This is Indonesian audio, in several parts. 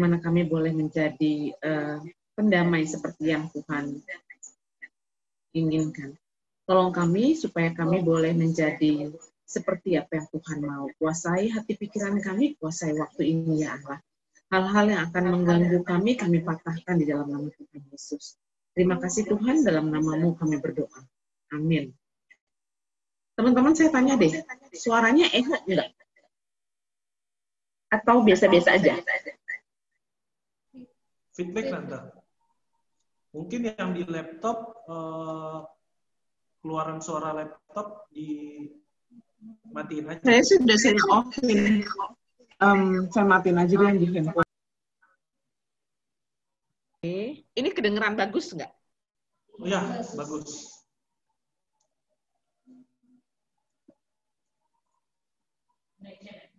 bagaimana kami boleh menjadi uh, pendamai seperti yang Tuhan inginkan. Tolong kami supaya kami boleh menjadi seperti apa yang Tuhan mau. Kuasai hati pikiran kami, kuasai waktu ini ya Allah. Hal-hal yang akan mengganggu kami, kami patahkan di dalam nama Tuhan Yesus. Terima kasih Tuhan, dalam namamu kami berdoa. Amin. Teman-teman saya tanya deh, suaranya eho enggak? Atau biasa-biasa aja? Feedback Tante. Mungkin yang di laptop, uh, keluaran suara laptop di matiin aja. Saya sudah saya off um, saya matiin aja deh di handphone. Oke, ini kedengeran bagus nggak? Oh ya, bagus.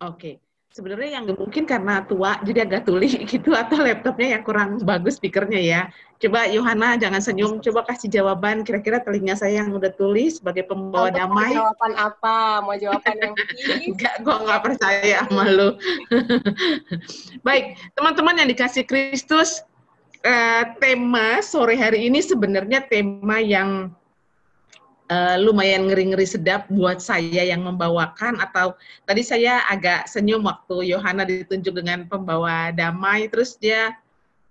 Oke sebenarnya yang mungkin karena tua jadi agak tuli gitu atau laptopnya yang kurang bagus speakernya ya. Coba Yohana jangan senyum, coba kasih jawaban kira-kira telinga saya yang udah tulis sebagai pembawa Tante damai. Mau jawaban apa? Mau jawaban yang Enggak, gue nggak percaya sama lu. Baik, teman-teman yang dikasih Kristus, eh, tema sore hari ini sebenarnya tema yang uh, lumayan ngeri-ngeri sedap buat saya yang membawakan atau tadi saya agak senyum waktu Yohana ditunjuk dengan pembawa damai terus dia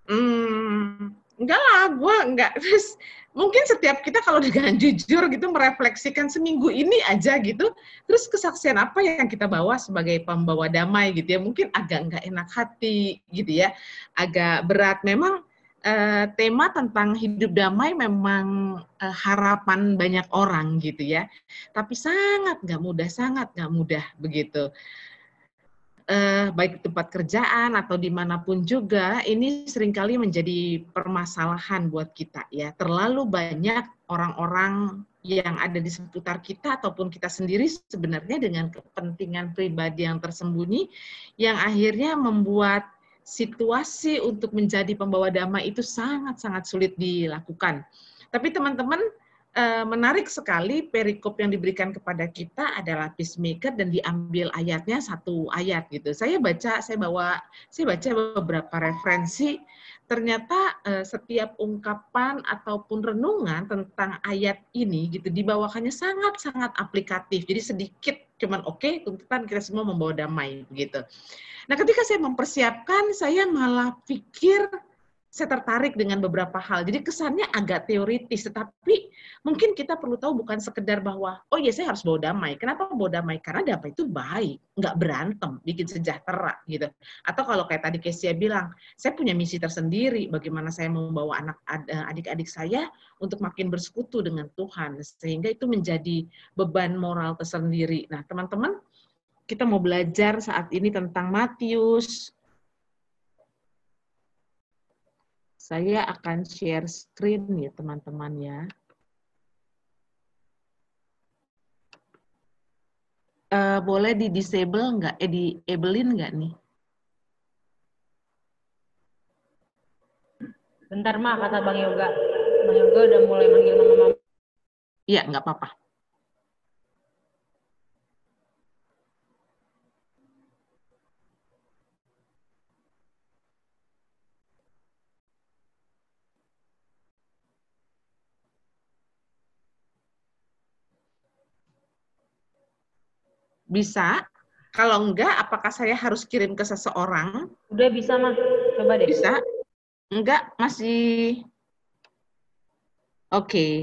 hmm, enggak lah gue enggak. Terus mungkin setiap kita kalau dengan jujur gitu merefleksikan seminggu ini aja gitu terus kesaksian apa yang kita bawa sebagai pembawa damai gitu ya mungkin agak enggak enak hati gitu ya agak berat. Memang uh, tema tentang hidup damai memang uh, harapan banyak orang gitu ya. Tapi sangat nggak mudah, sangat nggak mudah begitu. Uh, baik tempat kerjaan atau di mana pun juga, ini sering kali menjadi permasalahan buat kita ya. Terlalu banyak orang-orang yang ada di seputar kita ataupun kita sendiri sebenarnya dengan kepentingan pribadi yang tersembunyi yang akhirnya membuat situasi untuk menjadi pembawa damai itu sangat-sangat sulit dilakukan. Tapi teman-teman, eh, menarik sekali perikop yang diberikan kepada kita adalah peacemaker dan diambil ayatnya satu ayat gitu. Saya baca, saya bawa, saya baca beberapa referensi. Ternyata eh, setiap ungkapan ataupun renungan tentang ayat ini gitu dibawakannya sangat-sangat aplikatif. Jadi sedikit cuman oke okay, tuntutan kita semua membawa damai begitu. Nah, ketika saya mempersiapkan, saya malah pikir saya tertarik dengan beberapa hal. Jadi kesannya agak teoritis, tetapi mungkin kita perlu tahu bukan sekedar bahwa, oh iya saya harus bawa damai. Kenapa bawa damai? Karena damai itu baik, nggak berantem, bikin sejahtera gitu. Atau kalau kayak tadi Kesia bilang, saya punya misi tersendiri, bagaimana saya membawa anak eh, adik-adik saya untuk makin bersekutu dengan Tuhan, sehingga itu menjadi beban moral tersendiri. Nah teman-teman, kita mau belajar saat ini tentang Matius. Saya akan share screen ya teman-teman ya. Uh, boleh di disable nggak? Eh di ablein nggak nih? Bentar mah kata Bang Yoga. Bang Yoga udah mulai manggil mama-mama. Iya nggak apa-apa. Bisa. Kalau enggak, apakah saya harus kirim ke seseorang? Udah bisa, mah. Coba deh. Bisa. Enggak, masih... Oke. Okay.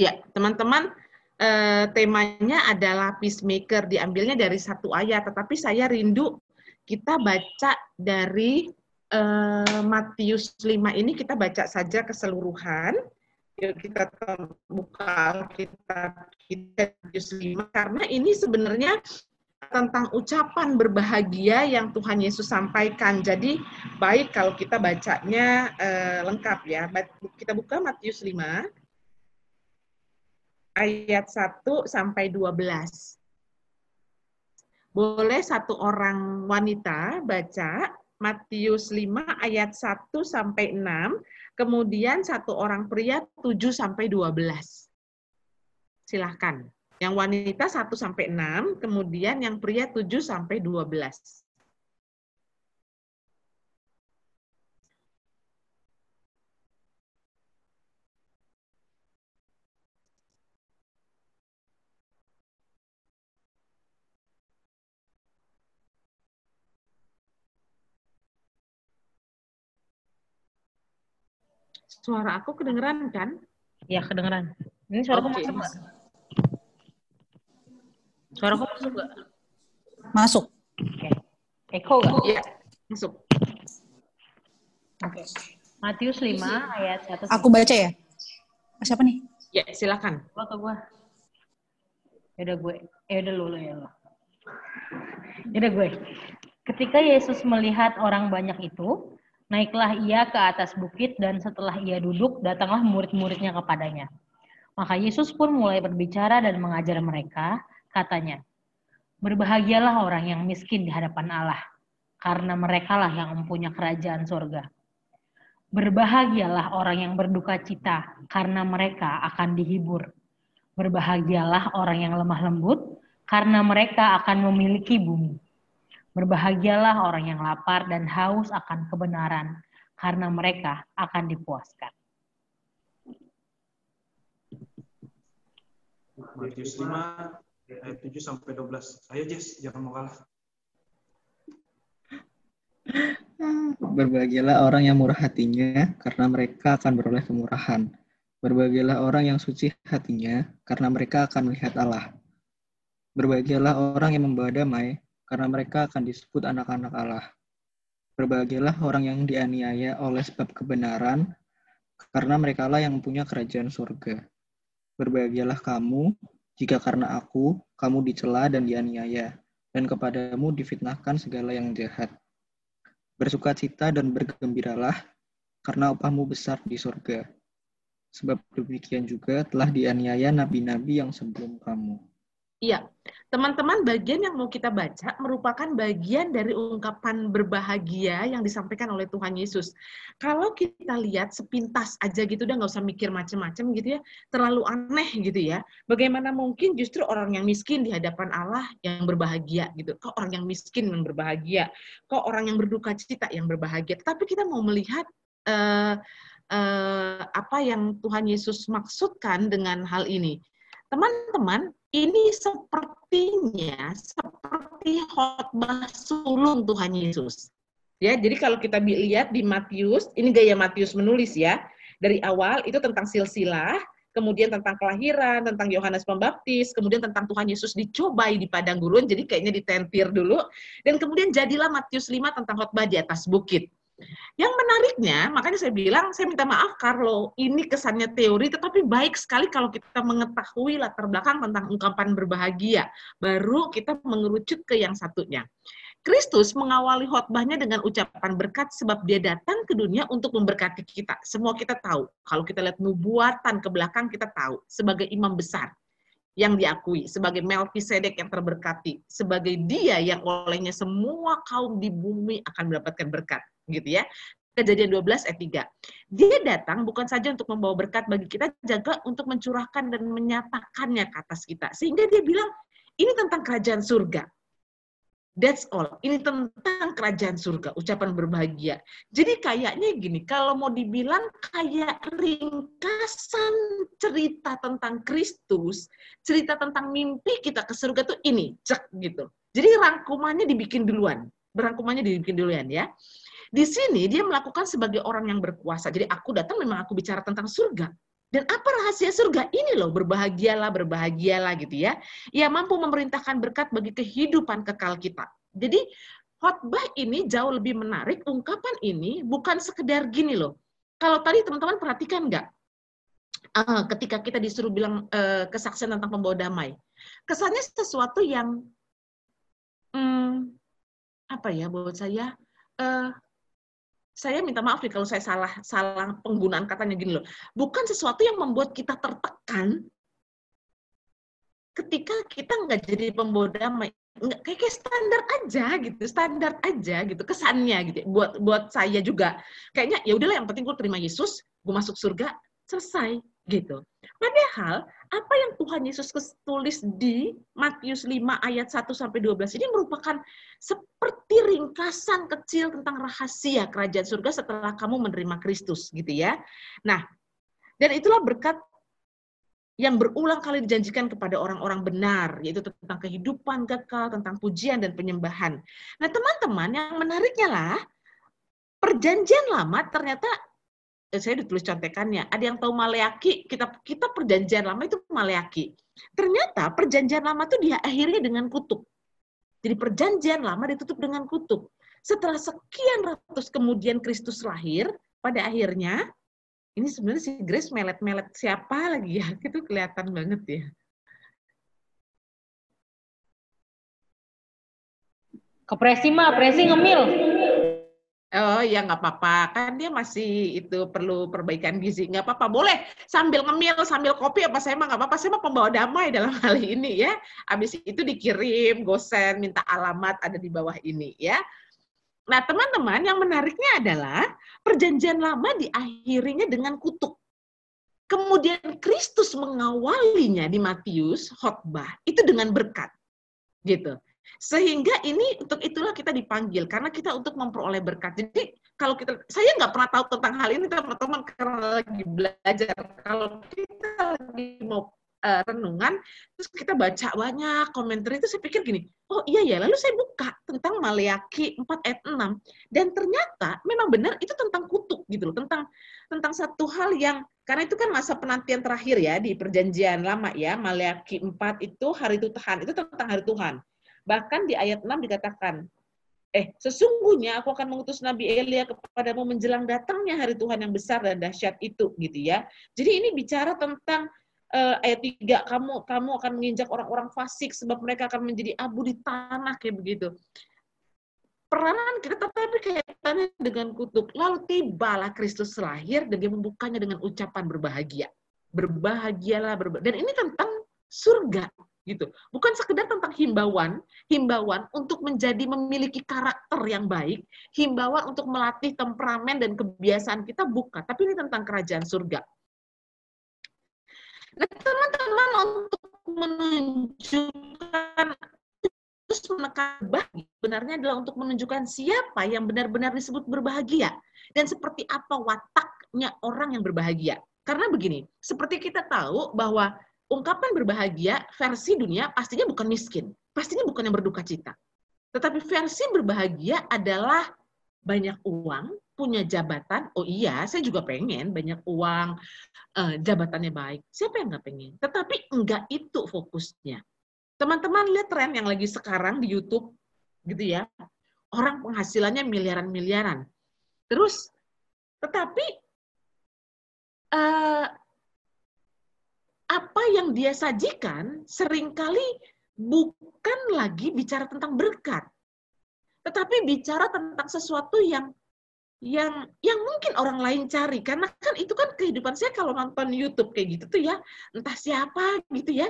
Ya, teman-teman, eh, temanya adalah peacemaker, diambilnya dari satu ayat, tetapi saya rindu kita baca dari uh, Matius 5 ini kita baca saja keseluruhan. Yuk kita buka kita kita Matius 5 karena ini sebenarnya tentang ucapan berbahagia yang Tuhan Yesus sampaikan. Jadi baik kalau kita bacanya uh, lengkap ya. Kita buka Matius 5 ayat 1 sampai 12. Boleh satu orang wanita baca Matius 5 ayat 1 sampai 6. kemudian satu orang pria 7 sampai 12. Silahkan. Yang wanita 1 sampai 6, kemudian yang pria 7 sampai 12. Suara aku kedengeran kan? Ya, kedengeran. Ini suara Oke. masuk nggak? Suara masuk nggak? Masuk. Eko nggak? Iya, masuk. Oke. Matius 5 ayat 1 Aku baca ya. Siapa nih? Ya, silakan. Gua ke gua. Ya udah gue. Ya udah lu, lu ya lu. Ya udah gue. Ketika Yesus melihat orang banyak itu, naiklah ia ke atas bukit dan setelah ia duduk, datanglah murid-muridnya kepadanya. Maka Yesus pun mulai berbicara dan mengajar mereka, katanya, Berbahagialah orang yang miskin di hadapan Allah, karena merekalah yang mempunyai kerajaan surga. Berbahagialah orang yang berduka cita, karena mereka akan dihibur. Berbahagialah orang yang lemah lembut, karena mereka akan memiliki bumi. Berbahagialah orang yang lapar dan haus akan kebenaran, karena mereka akan dipuaskan. Matius 5 ayat 7 sampai 12. Ayo Jess, jangan mau kalah. Berbahagialah orang yang murah hatinya, karena mereka akan beroleh kemurahan. Berbahagialah orang yang suci hatinya, karena mereka akan melihat Allah. Berbahagialah orang yang membawa damai, karena mereka akan disebut anak-anak Allah. Berbahagialah orang yang dianiaya oleh sebab kebenaran, karena merekalah yang mempunyai kerajaan surga. Berbahagialah kamu, jika karena aku, kamu dicela dan dianiaya, dan kepadamu difitnahkan segala yang jahat. Bersukacita dan bergembiralah, karena upahmu besar di surga. Sebab demikian juga telah dianiaya nabi-nabi yang sebelum kamu. Iya, teman-teman, bagian yang mau kita baca merupakan bagian dari ungkapan berbahagia yang disampaikan oleh Tuhan Yesus. Kalau kita lihat sepintas aja gitu, udah nggak usah mikir macam-macam gitu ya, terlalu aneh gitu ya. Bagaimana mungkin justru orang yang miskin di hadapan Allah yang berbahagia gitu? Kok orang yang miskin yang berbahagia? Kok orang yang berduka cita yang berbahagia? Tapi kita mau melihat eh, apa yang Tuhan Yesus maksudkan dengan hal ini. Teman-teman, ini sepertinya seperti khotbah sulung Tuhan Yesus. Ya, jadi kalau kita lihat di Matius, ini gaya Matius menulis ya. Dari awal itu tentang silsilah, kemudian tentang kelahiran, tentang Yohanes Pembaptis, kemudian tentang Tuhan Yesus dicobai di padang gurun, jadi kayaknya ditentir dulu. Dan kemudian jadilah Matius 5 tentang khotbah di atas bukit. Yang menariknya, makanya saya bilang, saya minta maaf Carlo, ini kesannya teori, tetapi baik sekali kalau kita mengetahui latar belakang tentang ungkapan berbahagia. Baru kita mengerucut ke yang satunya. Kristus mengawali khotbahnya dengan ucapan berkat sebab dia datang ke dunia untuk memberkati kita. Semua kita tahu. Kalau kita lihat nubuatan ke belakang, kita tahu. Sebagai imam besar yang diakui, sebagai Melkisedek yang terberkati, sebagai dia yang olehnya semua kaum di bumi akan mendapatkan berkat gitu ya. Kejadian 12 ayat 3. Dia datang bukan saja untuk membawa berkat bagi kita, jaga untuk mencurahkan dan menyatakannya ke atas kita. Sehingga dia bilang, ini tentang kerajaan surga. That's all. Ini tentang kerajaan surga, ucapan berbahagia. Jadi kayaknya gini, kalau mau dibilang kayak ringkasan cerita tentang Kristus, cerita tentang mimpi kita ke surga tuh ini, cek gitu. Jadi rangkumannya dibikin duluan. Berangkumannya dibikin duluan ya. Di sini dia melakukan sebagai orang yang berkuasa. Jadi aku datang memang aku bicara tentang surga. Dan apa rahasia surga? Ini loh, berbahagialah, berbahagialah gitu ya. Ia mampu memerintahkan berkat bagi kehidupan kekal kita. Jadi khotbah ini jauh lebih menarik, ungkapan ini bukan sekedar gini loh. Kalau tadi teman-teman perhatikan nggak? Uh, ketika kita disuruh bilang uh, kesaksian tentang pembawa damai. Kesannya sesuatu yang, hmm, apa ya buat saya, uh, saya minta maaf nih kalau saya salah salah penggunaan katanya gini loh. Bukan sesuatu yang membuat kita tertekan ketika kita nggak jadi pembawa damai. Nggak, kayak, kayak standar aja gitu, standar aja gitu kesannya gitu. Buat buat saya juga kayaknya ya udahlah yang penting gue terima Yesus, gue masuk surga, selesai gitu. Padahal apa yang Tuhan Yesus tulis di Matius 5 ayat 1 sampai 12 ini merupakan seperti ringkasan kecil tentang rahasia kerajaan surga setelah kamu menerima Kristus gitu ya. Nah, dan itulah berkat yang berulang kali dijanjikan kepada orang-orang benar, yaitu tentang kehidupan kekal, tentang pujian dan penyembahan. Nah, teman-teman, yang menariknya lah, perjanjian lama ternyata saya ditulis contekannya. Ada yang tahu Maleaki, kita kita perjanjian lama itu Maleaki. Ternyata perjanjian lama itu dia akhirnya dengan kutub. Jadi perjanjian lama ditutup dengan kutub. Setelah sekian ratus kemudian Kristus lahir, pada akhirnya ini sebenarnya si Grace melet-melet siapa lagi ya? Itu kelihatan banget ya. Ke Presi mah, Presi ngemil. Oh ya nggak apa-apa, kan dia masih itu perlu perbaikan gizi, nggak apa-apa. Boleh sambil ngemil, sambil kopi apa saya mah nggak apa-apa. Saya mah pembawa damai dalam hal ini ya. Habis itu dikirim, gosen, minta alamat ada di bawah ini ya. Nah, teman-teman, yang menariknya adalah perjanjian lama diakhirinya dengan kutuk. Kemudian Kristus mengawalinya di Matius khotbah itu dengan berkat. Gitu. Sehingga ini untuk itulah kita dipanggil karena kita untuk memperoleh berkat. Jadi kalau kita saya nggak pernah tahu tentang hal ini teman-teman karena lagi belajar. Kalau kita lagi mau uh, renungan, terus kita baca banyak komentar itu saya pikir gini, oh iya ya, lalu saya buka tentang Maleaki 4 ayat 6 dan ternyata memang benar itu tentang kutuk gitu loh, tentang tentang satu hal yang karena itu kan masa penantian terakhir ya di perjanjian lama ya, Maleaki 4 itu hari Tuhan, itu tentang hari Tuhan. Bahkan di ayat 6 dikatakan, eh sesungguhnya aku akan mengutus Nabi Elia kepadamu menjelang datangnya hari Tuhan yang besar dan dahsyat itu gitu ya. Jadi ini bicara tentang uh, ayat 3 kamu kamu akan menginjak orang-orang fasik sebab mereka akan menjadi abu di tanah kayak begitu. Peranan kita tetapi kaitannya dengan kutuk. Lalu tibalah Kristus lahir dan dia membukanya dengan ucapan berbahagia. Berbahagialah berbahagia. Dan ini tentang surga gitu. Bukan sekedar tentang himbauan, himbauan untuk menjadi memiliki karakter yang baik, himbauan untuk melatih temperamen dan kebiasaan kita bukan, tapi ini tentang kerajaan surga. Nah, teman-teman untuk menunjukkan terus menekan bahagia sebenarnya adalah untuk menunjukkan siapa yang benar-benar disebut berbahagia dan seperti apa wataknya orang yang berbahagia. Karena begini, seperti kita tahu bahwa ungkapan berbahagia versi dunia pastinya bukan miskin, pastinya bukan yang berduka cita. Tetapi versi berbahagia adalah banyak uang, punya jabatan, oh iya, saya juga pengen banyak uang, uh, jabatannya baik. Siapa yang nggak pengen? Tetapi enggak itu fokusnya. Teman-teman lihat tren yang lagi sekarang di YouTube, gitu ya. Orang penghasilannya miliaran-miliaran. Terus, tetapi uh, apa yang dia sajikan sering kali bukan lagi bicara tentang berkat, tetapi bicara tentang sesuatu yang yang yang mungkin orang lain cari. Karena kan itu kan kehidupan saya kalau nonton YouTube kayak gitu tuh ya entah siapa gitu ya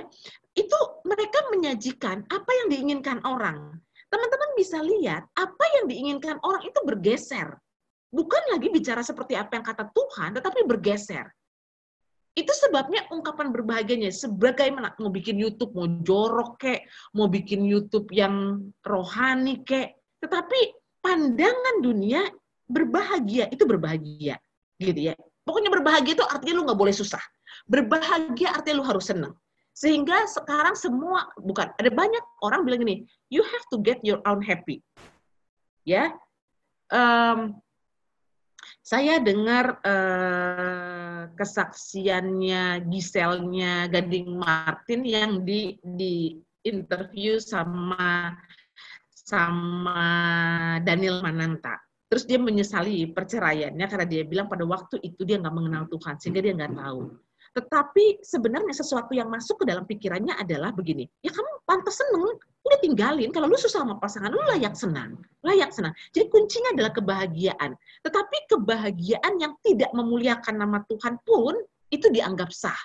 itu mereka menyajikan apa yang diinginkan orang. Teman-teman bisa lihat apa yang diinginkan orang itu bergeser. Bukan lagi bicara seperti apa yang kata Tuhan tetapi bergeser itu sebabnya ungkapan berbahagianya sebagaimana mau bikin YouTube mau jorok kek mau bikin YouTube yang rohani kek. Tetapi pandangan dunia berbahagia itu berbahagia gitu ya. Pokoknya berbahagia itu artinya lu nggak boleh susah. Berbahagia artinya lu harus senang. Sehingga sekarang semua bukan ada banyak orang bilang gini you have to get your own happy. Ya. Um, saya dengar uh, kesaksiannya Giselnya Gading Martin yang di di interview sama sama Daniel Mananta Terus dia menyesali perceraiannya karena dia bilang pada waktu itu dia nggak mengenal Tuhan sehingga dia nggak tahu. Tetapi sebenarnya sesuatu yang masuk ke dalam pikirannya adalah begini, ya kamu pantas seneng, udah tinggalin. Kalau lu susah sama pasangan, lu layak senang, layak senang. Jadi kuncinya adalah kebahagiaan. Tetapi kebahagiaan yang tidak memuliakan nama Tuhan pun itu dianggap sah.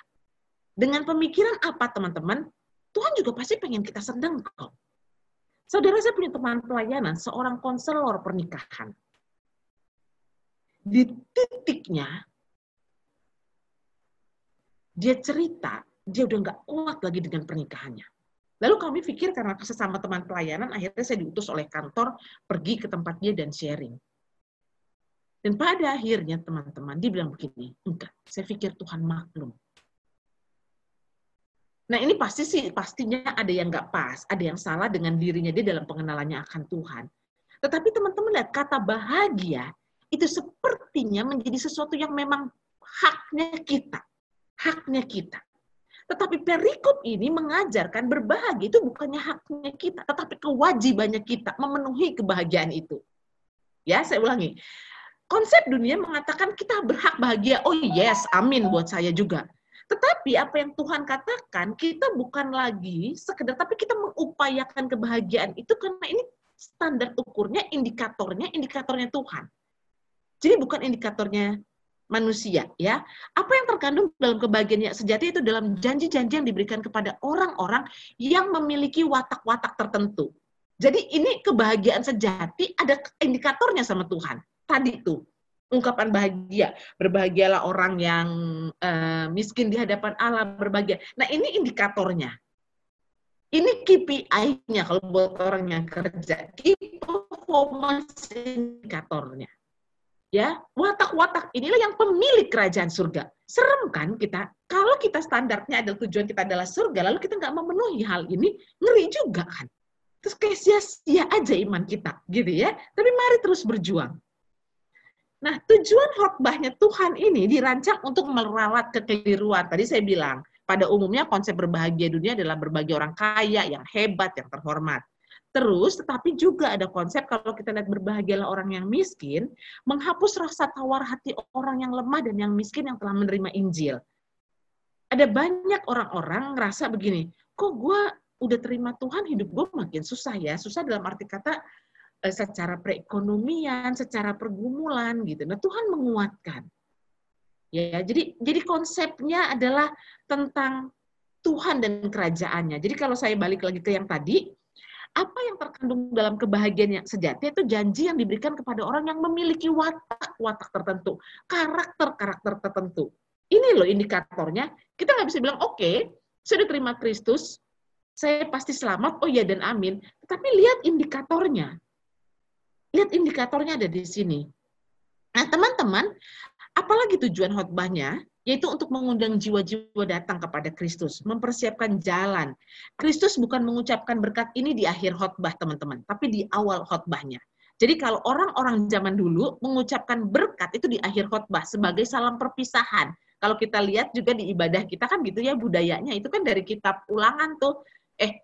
Dengan pemikiran apa teman-teman? Tuhan juga pasti pengen kita senang kok. Saudara saya punya teman pelayanan, seorang konselor pernikahan di titiknya dia cerita, dia udah nggak kuat lagi dengan pernikahannya. Lalu kami pikir karena sesama teman pelayanan, akhirnya saya diutus oleh kantor pergi ke tempat dia dan sharing. Dan pada akhirnya teman-teman, dia bilang begini, enggak, saya pikir Tuhan maklum. Nah ini pasti sih, pastinya ada yang nggak pas, ada yang salah dengan dirinya dia dalam pengenalannya akan Tuhan. Tetapi teman-teman lihat, kata bahagia itu sepertinya menjadi sesuatu yang memang haknya kita. Haknya kita. Tetapi perikop ini mengajarkan berbahagia itu bukannya haknya kita, tetapi kewajibannya kita memenuhi kebahagiaan itu. Ya, saya ulangi. Konsep dunia mengatakan kita berhak bahagia. Oh yes, amin buat saya juga. Tetapi apa yang Tuhan katakan, kita bukan lagi sekedar, tapi kita mengupayakan kebahagiaan itu karena ini standar ukurnya, indikatornya, indikatornya Tuhan. Jadi bukan indikatornya manusia ya. Apa yang terkandung dalam kebahagiaan sejati itu dalam janji-janji yang diberikan kepada orang-orang yang memiliki watak-watak tertentu. Jadi ini kebahagiaan sejati ada indikatornya sama Tuhan. Tadi tuh ungkapan bahagia. Berbahagialah orang yang uh, miskin di hadapan Allah, berbahagia. Nah, ini indikatornya. Ini KPI-nya kalau buat orang yang kerja. Key performance indikatornya. Ya, watak-watak inilah yang pemilik kerajaan surga. Serem kan kita? Kalau kita standarnya adalah tujuan kita adalah surga, lalu kita nggak memenuhi hal ini, ngeri juga kan? Terus kayak sia-sia aja iman kita, gitu ya. Tapi mari terus berjuang Nah, tujuan khotbahnya Tuhan ini dirancang untuk meralat kekeliruan. Tadi saya bilang, pada umumnya konsep berbahagia dunia adalah berbagi orang kaya, yang hebat, yang terhormat. Terus, tetapi juga ada konsep kalau kita lihat berbahagialah orang yang miskin, menghapus rasa tawar hati orang yang lemah dan yang miskin yang telah menerima Injil. Ada banyak orang-orang ngerasa begini, kok gue udah terima Tuhan, hidup gue makin susah ya. Susah dalam arti kata, Eh, secara perekonomian, secara pergumulan gitu. Nah, Tuhan menguatkan. Ya, jadi jadi konsepnya adalah tentang Tuhan dan kerajaannya. Jadi kalau saya balik lagi ke yang tadi, apa yang terkandung dalam kebahagiaan yang sejati itu janji yang diberikan kepada orang yang memiliki watak-watak tertentu, karakter-karakter tertentu. Ini loh indikatornya. Kita nggak bisa bilang, oke, okay, saya diterima Kristus, saya pasti selamat, oh ya dan amin. Tetapi lihat indikatornya. Lihat indikatornya ada di sini. Nah, teman-teman, apalagi tujuan khotbahnya? Yaitu untuk mengundang jiwa-jiwa datang kepada Kristus, mempersiapkan jalan. Kristus bukan mengucapkan berkat ini di akhir khotbah, teman-teman, tapi di awal khotbahnya. Jadi kalau orang-orang zaman dulu mengucapkan berkat itu di akhir khotbah sebagai salam perpisahan. Kalau kita lihat juga di ibadah kita kan gitu ya budayanya itu kan dari kitab ulangan tuh. Eh,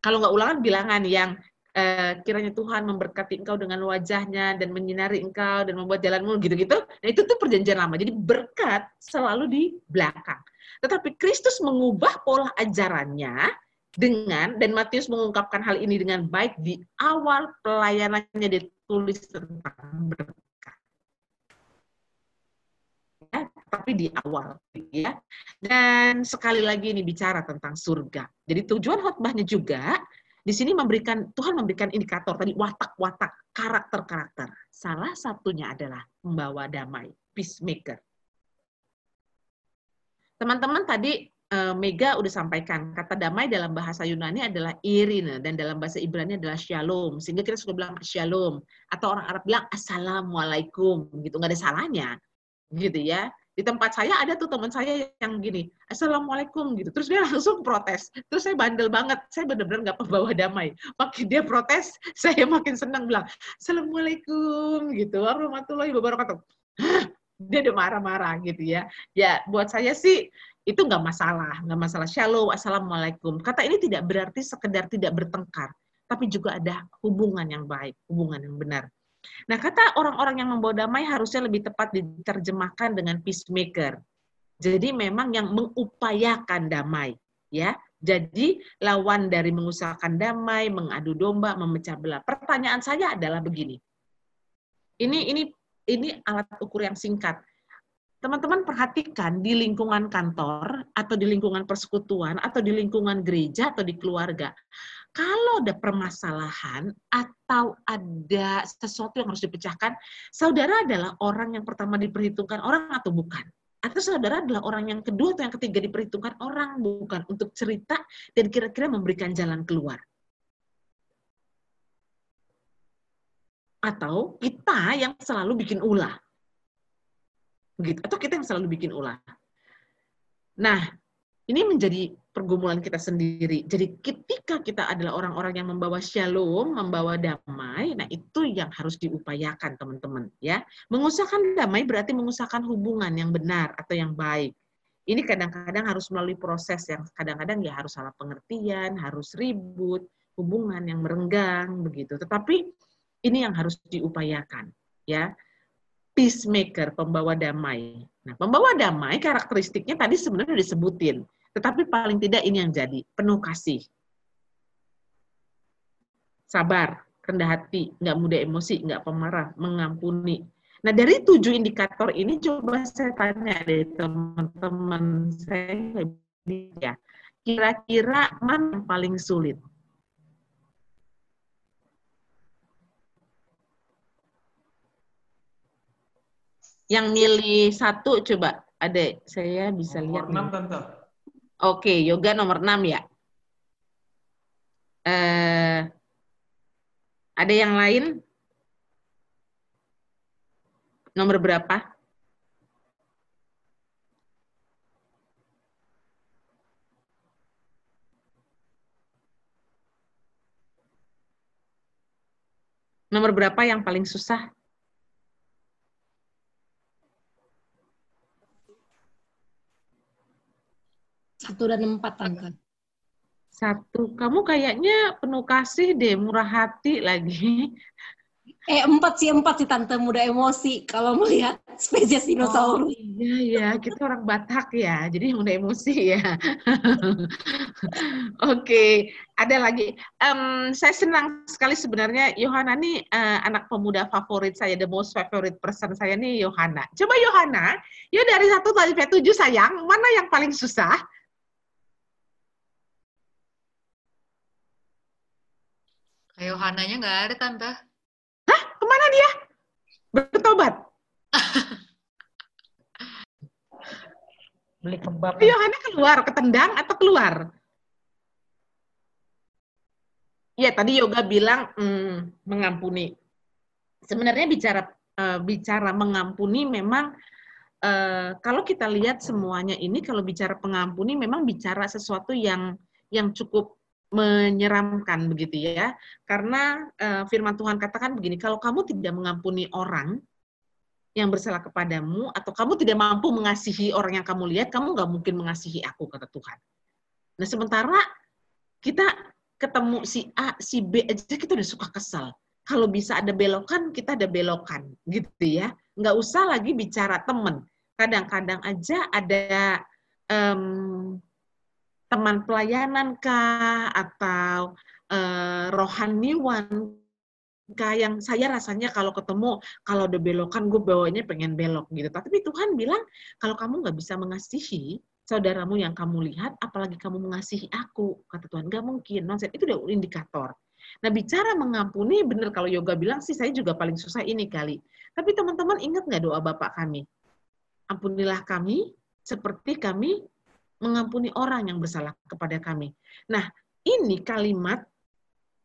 kalau nggak ulangan bilangan yang eh, kiranya Tuhan memberkati engkau dengan wajahnya dan menyinari engkau dan membuat jalanmu gitu-gitu. Nah itu tuh perjanjian lama. Jadi berkat selalu di belakang. Tetapi Kristus mengubah pola ajarannya dengan dan Matius mengungkapkan hal ini dengan baik di awal pelayanannya ditulis tentang berkat. Ya, tapi di awal ya. Dan sekali lagi ini bicara tentang surga. Jadi tujuan khotbahnya juga di sini memberikan Tuhan memberikan indikator tadi watak-watak karakter-karakter. Salah satunya adalah membawa damai, peacemaker. Teman-teman tadi eh, Mega udah sampaikan kata damai dalam bahasa Yunani adalah irine dan dalam bahasa Ibrani adalah shalom. Sehingga kita suka bilang shalom atau orang Arab bilang assalamualaikum gitu nggak ada salahnya gitu ya di tempat saya ada tuh teman saya yang gini, assalamualaikum gitu, terus dia langsung protes, terus saya bandel banget, saya benar-benar nggak pembawa damai, makin dia protes, saya makin senang bilang, assalamualaikum gitu, warahmatullahi wabarakatuh, dia udah marah-marah gitu ya, ya buat saya sih itu nggak masalah, nggak masalah, shalom, assalamualaikum, kata ini tidak berarti sekedar tidak bertengkar, tapi juga ada hubungan yang baik, hubungan yang benar. Nah, kata orang-orang yang membawa damai harusnya lebih tepat diterjemahkan dengan peacemaker. Jadi memang yang mengupayakan damai, ya. Jadi lawan dari mengusahakan damai, mengadu domba, memecah belah. Pertanyaan saya adalah begini. Ini ini ini alat ukur yang singkat. Teman-teman perhatikan di lingkungan kantor atau di lingkungan persekutuan atau di lingkungan gereja atau di keluarga kalau ada permasalahan atau ada sesuatu yang harus dipecahkan, saudara adalah orang yang pertama diperhitungkan orang atau bukan? Atau saudara adalah orang yang kedua atau yang ketiga diperhitungkan orang, bukan untuk cerita dan kira-kira memberikan jalan keluar. Atau kita yang selalu bikin ulah. Begitu. Atau kita yang selalu bikin ulah. Nah, ini menjadi pergumulan kita sendiri. Jadi ketika kita adalah orang-orang yang membawa shalom, membawa damai, nah itu yang harus diupayakan teman-teman ya. Mengusahakan damai berarti mengusahakan hubungan yang benar atau yang baik. Ini kadang-kadang harus melalui proses yang kadang-kadang ya harus salah pengertian, harus ribut, hubungan yang merenggang begitu. Tetapi ini yang harus diupayakan ya. Peacemaker, pembawa damai. Nah, pembawa damai karakteristiknya tadi sebenarnya disebutin tetapi paling tidak ini yang jadi, penuh kasih. Sabar, rendah hati, nggak mudah emosi, nggak pemarah, mengampuni. Nah dari tujuh indikator ini coba saya tanya deh teman-teman saya ya, kira-kira mana yang paling sulit? Yang milih satu coba, ada saya bisa lihat. Nomor 6 tante. Oke, yoga nomor 6 ya. Eh, ada yang lain? Nomor berapa? Nomor berapa yang paling susah? Satu dan empat, Tante. Satu. Kamu kayaknya penuh kasih deh, murah hati lagi. Eh, empat sih, empat sih Tante. Mudah emosi kalau melihat spesies dinosaurus. Oh, iya, ya. Kita orang Batak ya, jadi mudah emosi ya. Oke, okay. ada lagi. Um, saya senang sekali sebenarnya Yohana nih uh, anak pemuda favorit saya, the most favorite person saya nih Yohana. Coba Yohana, yuk dari satu sampai tujuh sayang, mana yang paling susah? Kayak Yohananya nggak ada, Tante. Hah? Ke mana dia? Bertobat? Beli kebab. Yohana keluar, ketendang atau keluar? Iya, tadi Yoga bilang hmm, mengampuni. Sebenarnya bicara uh, bicara mengampuni memang uh, kalau kita lihat semuanya ini kalau bicara pengampuni memang bicara sesuatu yang yang cukup menyeramkan begitu ya. Karena uh, firman Tuhan katakan begini, kalau kamu tidak mengampuni orang yang bersalah kepadamu atau kamu tidak mampu mengasihi orang yang kamu lihat, kamu nggak mungkin mengasihi aku kata Tuhan. Nah sementara kita ketemu si A, si B aja kita udah suka kesal. Kalau bisa ada belokan, kita ada belokan, gitu ya. Nggak usah lagi bicara temen. Kadang-kadang aja ada um, teman pelayanan kah atau uh, rohaniwan kah yang saya rasanya kalau ketemu kalau ada belokan gue bawanya pengen belok gitu. Tapi Tuhan bilang kalau kamu nggak bisa mengasihi saudaramu yang kamu lihat apalagi kamu mengasihi aku kata Tuhan. Nggak mungkin nonsen itu udah indikator. Nah bicara mengampuni benar kalau yoga bilang sih saya juga paling susah ini kali. Tapi teman-teman ingat nggak doa bapak kami? Ampunilah kami seperti kami mengampuni orang yang bersalah kepada kami. Nah, ini kalimat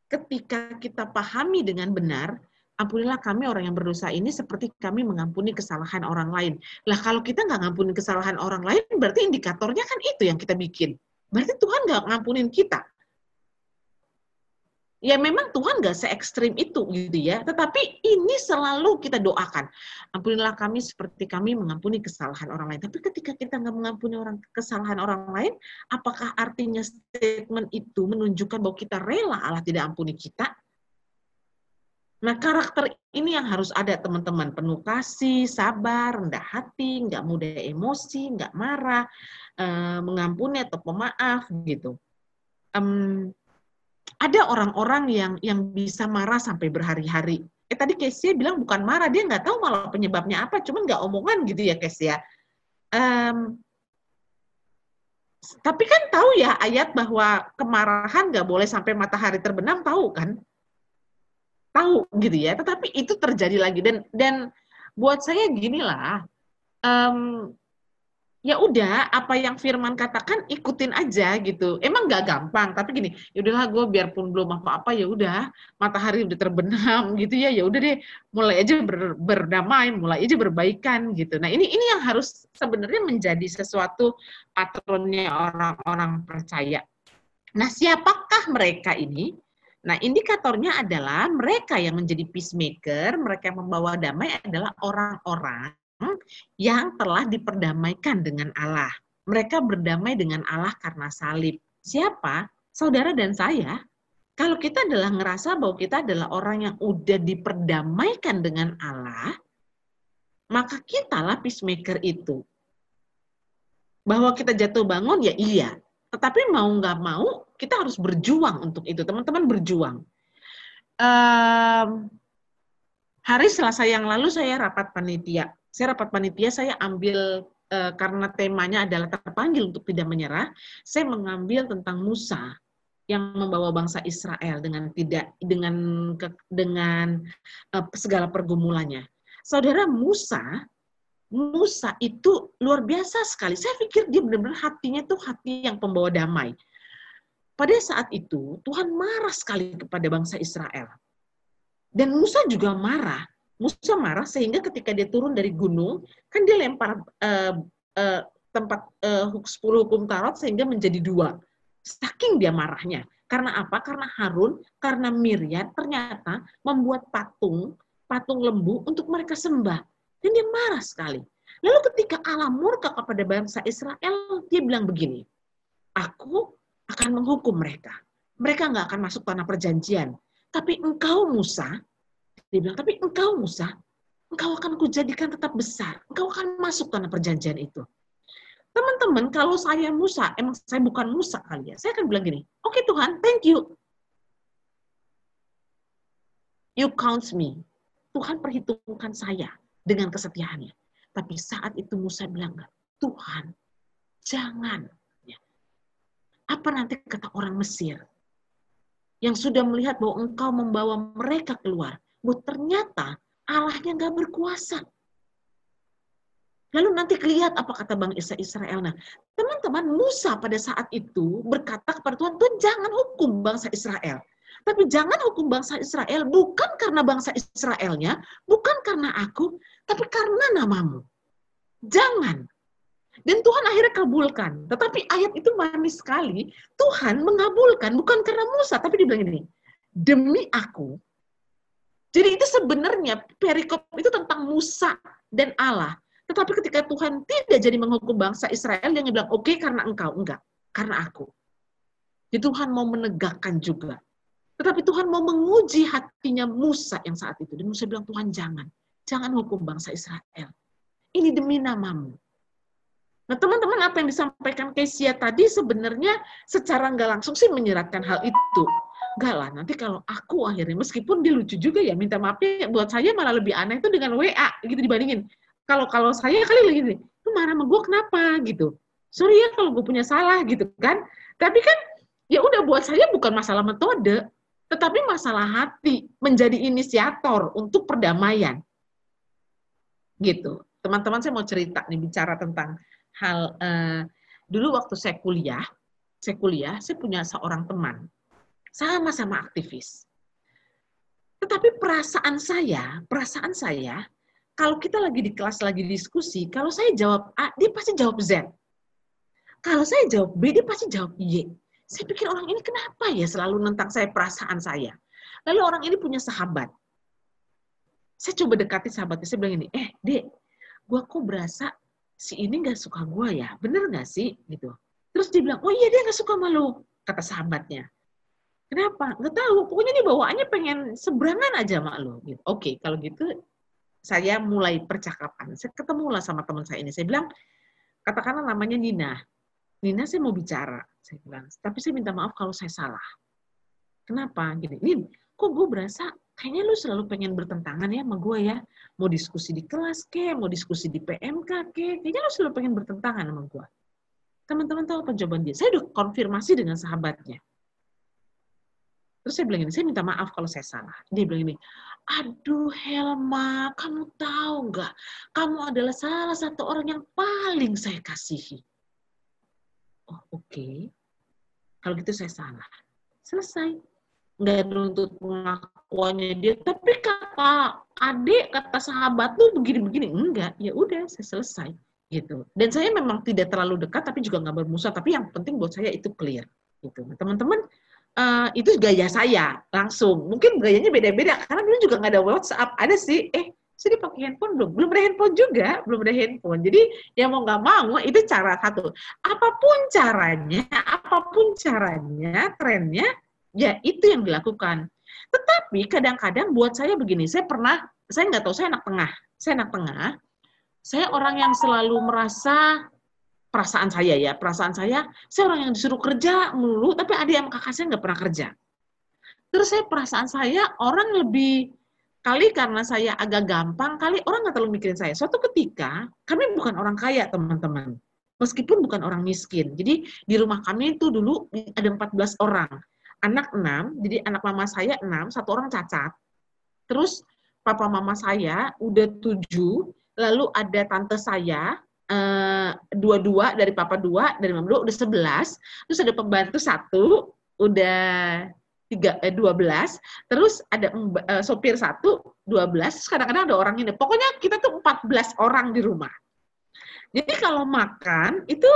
ketika kita pahami dengan benar, ampunilah kami orang yang berdosa ini seperti kami mengampuni kesalahan orang lain. Lah kalau kita nggak ngampuni kesalahan orang lain, berarti indikatornya kan itu yang kita bikin. Berarti Tuhan nggak ngampunin kita ya memang Tuhan nggak se ekstrim itu gitu ya, tetapi ini selalu kita doakan. Ampunilah kami seperti kami mengampuni kesalahan orang lain. Tapi ketika kita nggak mengampuni orang kesalahan orang lain, apakah artinya statement itu menunjukkan bahwa kita rela Allah tidak ampuni kita? Nah, karakter ini yang harus ada teman-teman. Penuh kasih, sabar, rendah hati, nggak mudah emosi, nggak marah, eh, mengampuni atau pemaaf gitu. Um, ada orang-orang yang yang bisa marah sampai berhari-hari. Eh tadi Kesia bilang bukan marah, dia nggak tahu malah penyebabnya apa, cuman nggak omongan gitu ya Kesia. Um, tapi kan tahu ya ayat bahwa kemarahan nggak boleh sampai matahari terbenam, tahu kan? Tahu gitu ya. Tetapi itu terjadi lagi dan dan buat saya gini lah, um, ya udah apa yang Firman katakan ikutin aja gitu. Emang nggak gampang, tapi gini, ya udahlah gue biarpun belum apa-apa ya udah matahari udah terbenam gitu ya, ya udah deh mulai aja ber, berdamai, mulai aja berbaikan gitu. Nah ini ini yang harus sebenarnya menjadi sesuatu patronnya orang-orang percaya. Nah siapakah mereka ini? Nah, indikatornya adalah mereka yang menjadi peacemaker, mereka yang membawa damai adalah orang-orang yang telah diperdamaikan dengan Allah. Mereka berdamai dengan Allah karena salib. Siapa? Saudara dan saya. Kalau kita adalah ngerasa bahwa kita adalah orang yang udah diperdamaikan dengan Allah, maka kitalah peacemaker itu. Bahwa kita jatuh bangun, ya iya. Tetapi mau nggak mau, kita harus berjuang untuk itu. Teman-teman berjuang. Um, hari Selasa yang lalu saya rapat panitia. Saya rapat panitia, saya ambil uh, karena temanya adalah terpanggil untuk tidak menyerah. Saya mengambil tentang Musa yang membawa bangsa Israel dengan tidak dengan dengan uh, segala pergumulannya. Saudara Musa Musa itu luar biasa sekali. Saya pikir dia benar-benar hatinya itu hati yang pembawa damai. Pada saat itu, Tuhan marah sekali kepada bangsa Israel. Dan Musa juga marah. Musa marah sehingga ketika dia turun dari gunung, kan dia lempar uh, uh, tempat uh, 10 hukum Taurat sehingga menjadi dua. Saking dia marahnya. Karena apa? Karena Harun, karena Miriam ternyata membuat patung, patung lembu untuk mereka sembah dan dia marah sekali. Lalu ketika Allah murka kepada bangsa Israel, dia bilang begini, aku akan menghukum mereka. Mereka nggak akan masuk tanah perjanjian. Tapi engkau Musa, dia bilang, tapi engkau Musa, engkau akan kujadikan tetap besar. Engkau akan masuk tanah perjanjian itu. Teman-teman, kalau saya Musa, emang saya bukan Musa kali ya, saya akan bilang gini, oke okay, Tuhan, thank you. You count me. Tuhan perhitungkan saya dengan kesetiaannya. Tapi saat itu Musa bilang, Tuhan, jangan. Ya. Apa nanti kata orang Mesir yang sudah melihat bahwa engkau membawa mereka keluar, bahwa ternyata Allahnya nggak berkuasa. Lalu nanti lihat apa kata Bang Isa Israel. Nah, teman-teman, Musa pada saat itu berkata kepada Tuhan, Tuhan jangan hukum bangsa Israel. Tapi jangan hukum bangsa Israel bukan karena bangsa Israelnya, bukan karena aku, tapi karena namamu. Jangan. Dan Tuhan akhirnya kabulkan. Tetapi ayat itu manis sekali. Tuhan mengabulkan bukan karena Musa, tapi dibilang ini, demi aku. Jadi itu sebenarnya perikop itu tentang Musa dan Allah. Tetapi ketika Tuhan tidak jadi menghukum bangsa Israel, dia bilang, oke okay, karena engkau. Enggak, karena aku. Jadi Tuhan mau menegakkan juga tetapi Tuhan mau menguji hatinya Musa yang saat itu. Dan Musa bilang, Tuhan jangan. Jangan hukum bangsa Israel. Ini demi namamu. Nah teman-teman apa yang disampaikan Kesia tadi sebenarnya secara nggak langsung sih menyeratkan hal itu. Enggak lah, nanti kalau aku akhirnya, meskipun dia lucu juga ya, minta maafnya buat saya malah lebih aneh itu dengan WA gitu dibandingin. Kalau kalau saya kali lagi nih, lu marah sama gue kenapa gitu. Sorry ya kalau gue punya salah gitu kan. Tapi kan ya udah buat saya bukan masalah metode, tetapi masalah hati menjadi inisiator untuk perdamaian. Gitu. Teman-teman saya mau cerita nih bicara tentang hal uh, dulu waktu saya kuliah, saya kuliah, saya punya seorang teman sama-sama aktivis. Tetapi perasaan saya, perasaan saya, kalau kita lagi di kelas lagi diskusi, kalau saya jawab A, dia pasti jawab Z. Kalau saya jawab B, dia pasti jawab Y. Saya pikir orang ini kenapa ya selalu nentang saya perasaan saya. Lalu orang ini punya sahabat. Saya coba dekati sahabatnya, saya bilang ini, eh dek, gue kok berasa si ini gak suka gue ya, bener gak sih? gitu. Terus dia bilang, oh iya dia gak suka malu, kata sahabatnya. Kenapa? Gak tahu. Pokoknya dia bawaannya pengen seberangan aja sama lo. Gitu. Oke, kalau gitu saya mulai percakapan. Saya ketemu lah sama teman saya ini. Saya bilang, katakanlah namanya Nina. Nina saya mau bicara, saya bilang, tapi saya minta maaf kalau saya salah. Kenapa? Gini, Nin, kok gue berasa kayaknya lu selalu pengen bertentangan ya sama gue ya. Mau diskusi di kelas ke, mau diskusi di PMK ke, kayaknya lu selalu pengen bertentangan sama gue. Teman-teman tahu apa jawaban dia? Saya udah konfirmasi dengan sahabatnya. Terus saya bilang gini, saya minta maaf kalau saya salah. Dia bilang gini, aduh Helma, kamu tahu nggak? Kamu adalah salah satu orang yang paling saya kasihi. Oh oke, kalau gitu saya salah. Selesai. Nggak nuntut pengakuannya dia, tapi kata adik, kata sahabat tuh begini-begini. Enggak, ya udah saya selesai. gitu. Dan saya memang tidak terlalu dekat, tapi juga nggak bermusuh. Tapi yang penting buat saya itu clear. Gitu. Nah, eh, itu gaya saya langsung. Mungkin gayanya beda-beda karena dulu juga nggak ada WhatsApp. Ada sih, eh saya dipakai handphone belum? Belum ada handphone juga, belum ada handphone. Jadi ya mau nggak mau itu cara satu. Apa pun caranya, apa pun caranya, trennya, ya itu yang dilakukan. Tetapi kadang-kadang buat saya begini, saya pernah, saya nggak tahu, saya anak tengah, saya anak tengah, saya orang yang selalu merasa perasaan saya ya, perasaan saya, saya orang yang disuruh kerja melulu, tapi adik sama kakak saya nggak pernah kerja. Terus saya perasaan saya orang lebih kali karena saya agak gampang, kali orang nggak terlalu mikirin saya. Suatu ketika kami bukan orang kaya teman-teman, meskipun bukan orang miskin. Jadi di rumah kami itu dulu ada 14 orang, anak 6, jadi anak mama saya 6, satu orang cacat. Terus papa mama saya udah 7, lalu ada tante saya eh, dua-dua dari papa dua dari mama dua udah sebelas. Terus ada pembantu satu udah tiga eh, dua belas. Terus ada eh, sopir satu dua belas. Kadang-kadang ada orang ini. Pokoknya kita tuh empat belas orang di rumah. Jadi kalau makan itu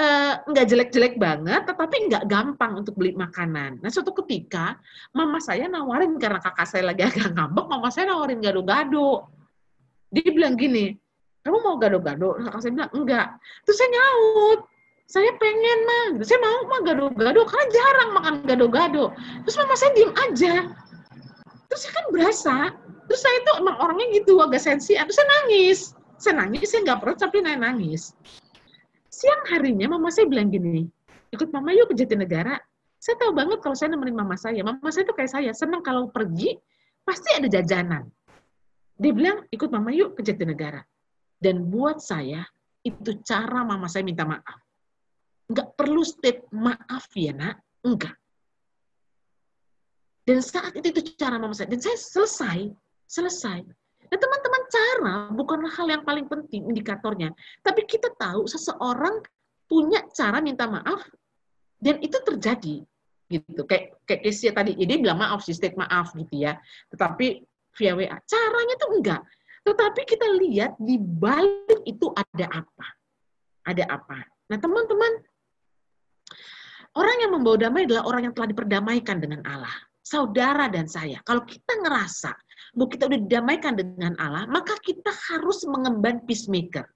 nggak jelek-jelek banget tetapi nggak gampang untuk beli makanan. Nah suatu ketika mama saya nawarin karena kakak saya lagi agak ngambek mama saya nawarin gado-gado. Dia bilang gini, kamu mau gado-gado? Kakak saya bilang, enggak. Terus saya nyaut, saya pengen mah, saya mau mah gado-gado, karena jarang makan gado-gado. Terus mama saya diem aja. Terus saya kan berasa, terus saya itu emang orangnya gitu, agak sensian, terus saya nangis. Saya nangis, saya nggak perut, tapi saya nangis. Siang harinya mama saya bilang gini, ikut mama yuk ke Jatinegara. Saya tahu banget kalau saya nemenin mama saya. Mama saya tuh kayak saya, senang kalau pergi, pasti ada jajanan. Dia bilang, ikut mama yuk ke Jatinegara. Dan buat saya, itu cara mama saya minta maaf. Enggak perlu state maaf ya nak, enggak. Dan saat itu itu cara mama saya. Dan saya selesai, selesai. Nah teman-teman cara bukanlah hal yang paling penting indikatornya. Tapi kita tahu seseorang punya cara minta maaf dan itu terjadi gitu kayak kayak Kesia tadi ya dia bilang maaf sih state maaf gitu ya tetapi via WA. Caranya tuh enggak. Tetapi kita lihat di balik itu ada apa. Ada apa. Nah teman-teman, orang yang membawa damai adalah orang yang telah diperdamaikan dengan Allah. Saudara dan saya, kalau kita ngerasa bahwa kita udah didamaikan dengan Allah, maka kita harus mengemban peacemaker.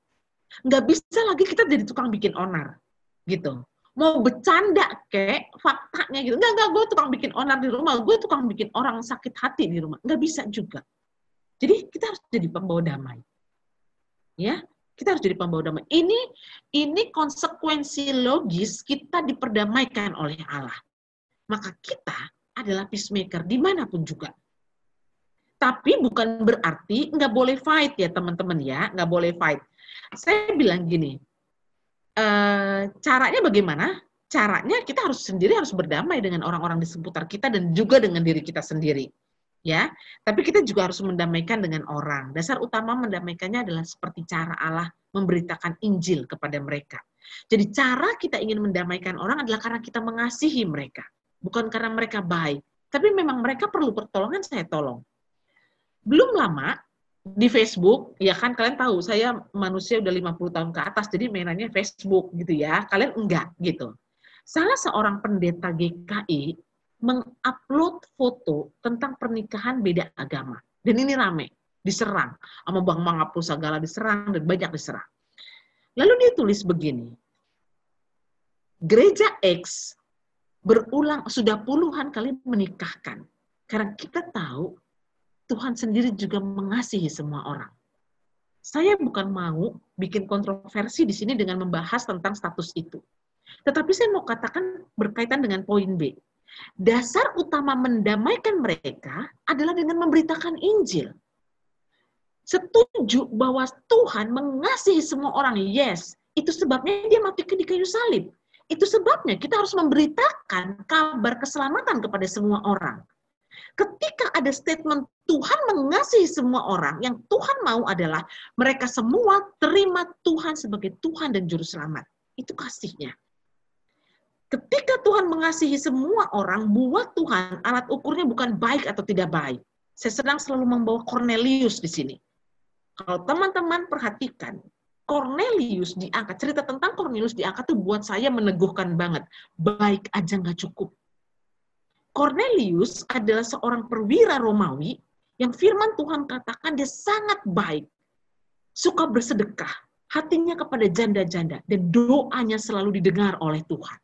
Nggak bisa lagi kita jadi tukang bikin onar. Gitu mau bercanda kek faktanya gitu nggak nggak gue tukang bikin onar di rumah gue tukang bikin orang sakit hati di rumah nggak bisa juga jadi kita harus jadi pembawa damai. Ya kita harus jadi pembawa damai. Ini ini konsekuensi logis kita diperdamaikan oleh Allah. Maka kita adalah peacemaker di mana pun juga. Tapi bukan berarti nggak boleh fight ya teman-teman ya. Nggak boleh fight. Saya bilang gini Eh, caranya bagaimana? Caranya kita harus sendiri harus berdamai dengan orang-orang di seputar kita dan juga dengan diri kita sendiri. Ya, tapi kita juga harus mendamaikan dengan orang. Dasar utama mendamaikannya adalah seperti cara Allah memberitakan Injil kepada mereka. Jadi cara kita ingin mendamaikan orang adalah karena kita mengasihi mereka, bukan karena mereka baik. Tapi memang mereka perlu pertolongan, saya tolong. Belum lama, di Facebook, ya kan kalian tahu saya manusia udah 50 tahun ke atas, jadi mainannya Facebook gitu ya. Kalian enggak gitu. Salah seorang pendeta GKI mengupload foto tentang pernikahan beda agama. Dan ini rame, diserang. Sama Bang Mangapul Sagala diserang, dan banyak diserang. Lalu dia tulis begini, Gereja X berulang, sudah puluhan kali menikahkan. Karena kita tahu Tuhan sendiri juga mengasihi semua orang. Saya bukan mau bikin kontroversi di sini dengan membahas tentang status itu. Tetapi saya mau katakan berkaitan dengan poin B. Dasar utama mendamaikan mereka adalah dengan memberitakan Injil. Setuju bahwa Tuhan mengasihi semua orang, yes. Itu sebabnya dia mati di kayu salib. Itu sebabnya kita harus memberitakan kabar keselamatan kepada semua orang. Ketika ada statement Tuhan mengasihi semua orang, yang Tuhan mau adalah mereka semua terima Tuhan sebagai Tuhan dan Juru Selamat. Itu kasihnya. Ketika Tuhan mengasihi semua orang, buat Tuhan alat ukurnya bukan baik atau tidak baik. Saya sedang selalu membawa Cornelius di sini. Kalau teman-teman perhatikan, Cornelius diangkat, cerita tentang Cornelius diangkat tuh buat saya meneguhkan banget. Baik aja nggak cukup. Cornelius adalah seorang perwira Romawi yang firman Tuhan katakan dia sangat baik, suka bersedekah, hatinya kepada janda-janda, dan doanya selalu didengar oleh Tuhan.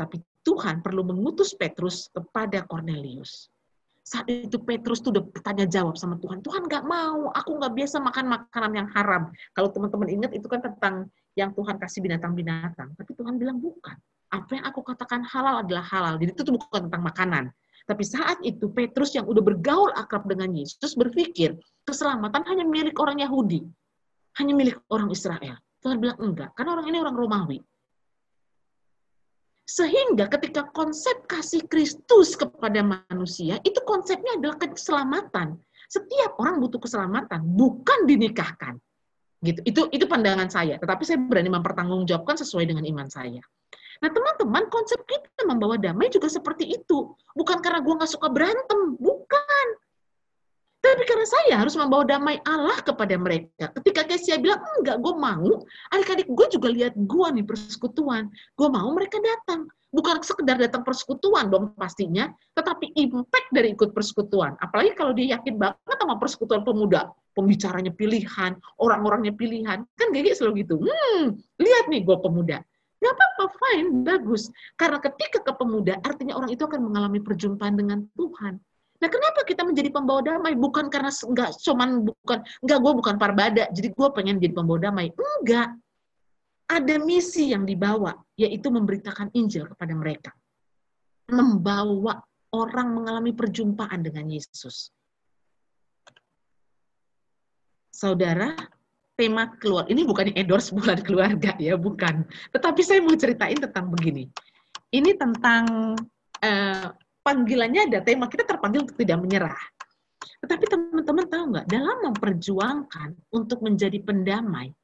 Tetapi Tuhan perlu mengutus Petrus kepada Cornelius. Saat itu Petrus tuh udah bertanya jawab sama Tuhan. Tuhan nggak mau, aku nggak biasa makan makanan yang haram. Kalau teman-teman ingat itu kan tentang yang Tuhan kasih binatang-binatang. Tapi Tuhan bilang bukan. Apa yang aku katakan halal adalah halal. Jadi itu bukan tentang makanan. Tapi saat itu Petrus yang udah bergaul akrab dengan Yesus berpikir keselamatan hanya milik orang Yahudi. Hanya milik orang Israel. Tuhan bilang enggak, karena orang ini orang Romawi. Sehingga ketika konsep kasih Kristus kepada manusia, itu konsepnya adalah keselamatan. Setiap orang butuh keselamatan, bukan dinikahkan. Gitu. Itu itu pandangan saya, tetapi saya berani mempertanggungjawabkan sesuai dengan iman saya. Nah teman-teman, konsep kita membawa damai juga seperti itu. Bukan karena gue nggak suka berantem, bukan. Tapi karena saya harus membawa damai Allah kepada mereka. Ketika Kesia bilang, enggak, gue mau, adik-adik gue juga lihat gue nih persekutuan. Gue mau mereka datang. Bukan sekedar datang persekutuan dong pastinya, tetapi impact dari ikut persekutuan. Apalagi kalau dia yakin banget sama persekutuan pemuda. Pembicaranya pilihan, orang-orangnya pilihan. Kan gigi selalu gitu. Hmm, lihat nih gue pemuda. Gak apa-apa, fine, bagus. Karena ketika ke pemuda, artinya orang itu akan mengalami perjumpaan dengan Tuhan Nah, kenapa kita menjadi pembawa damai? Bukan karena enggak cuman bukan enggak gue bukan parbada, jadi gue pengen jadi pembawa damai. Enggak. Ada misi yang dibawa, yaitu memberitakan Injil kepada mereka. Membawa orang mengalami perjumpaan dengan Yesus. Saudara, tema keluar ini bukan endorse bulan keluarga ya, bukan. Tetapi saya mau ceritain tentang begini. Ini tentang uh, panggilannya ada tema kita terpanggil untuk tidak menyerah. Tetapi teman-teman tahu nggak, dalam memperjuangkan untuk menjadi pendamai,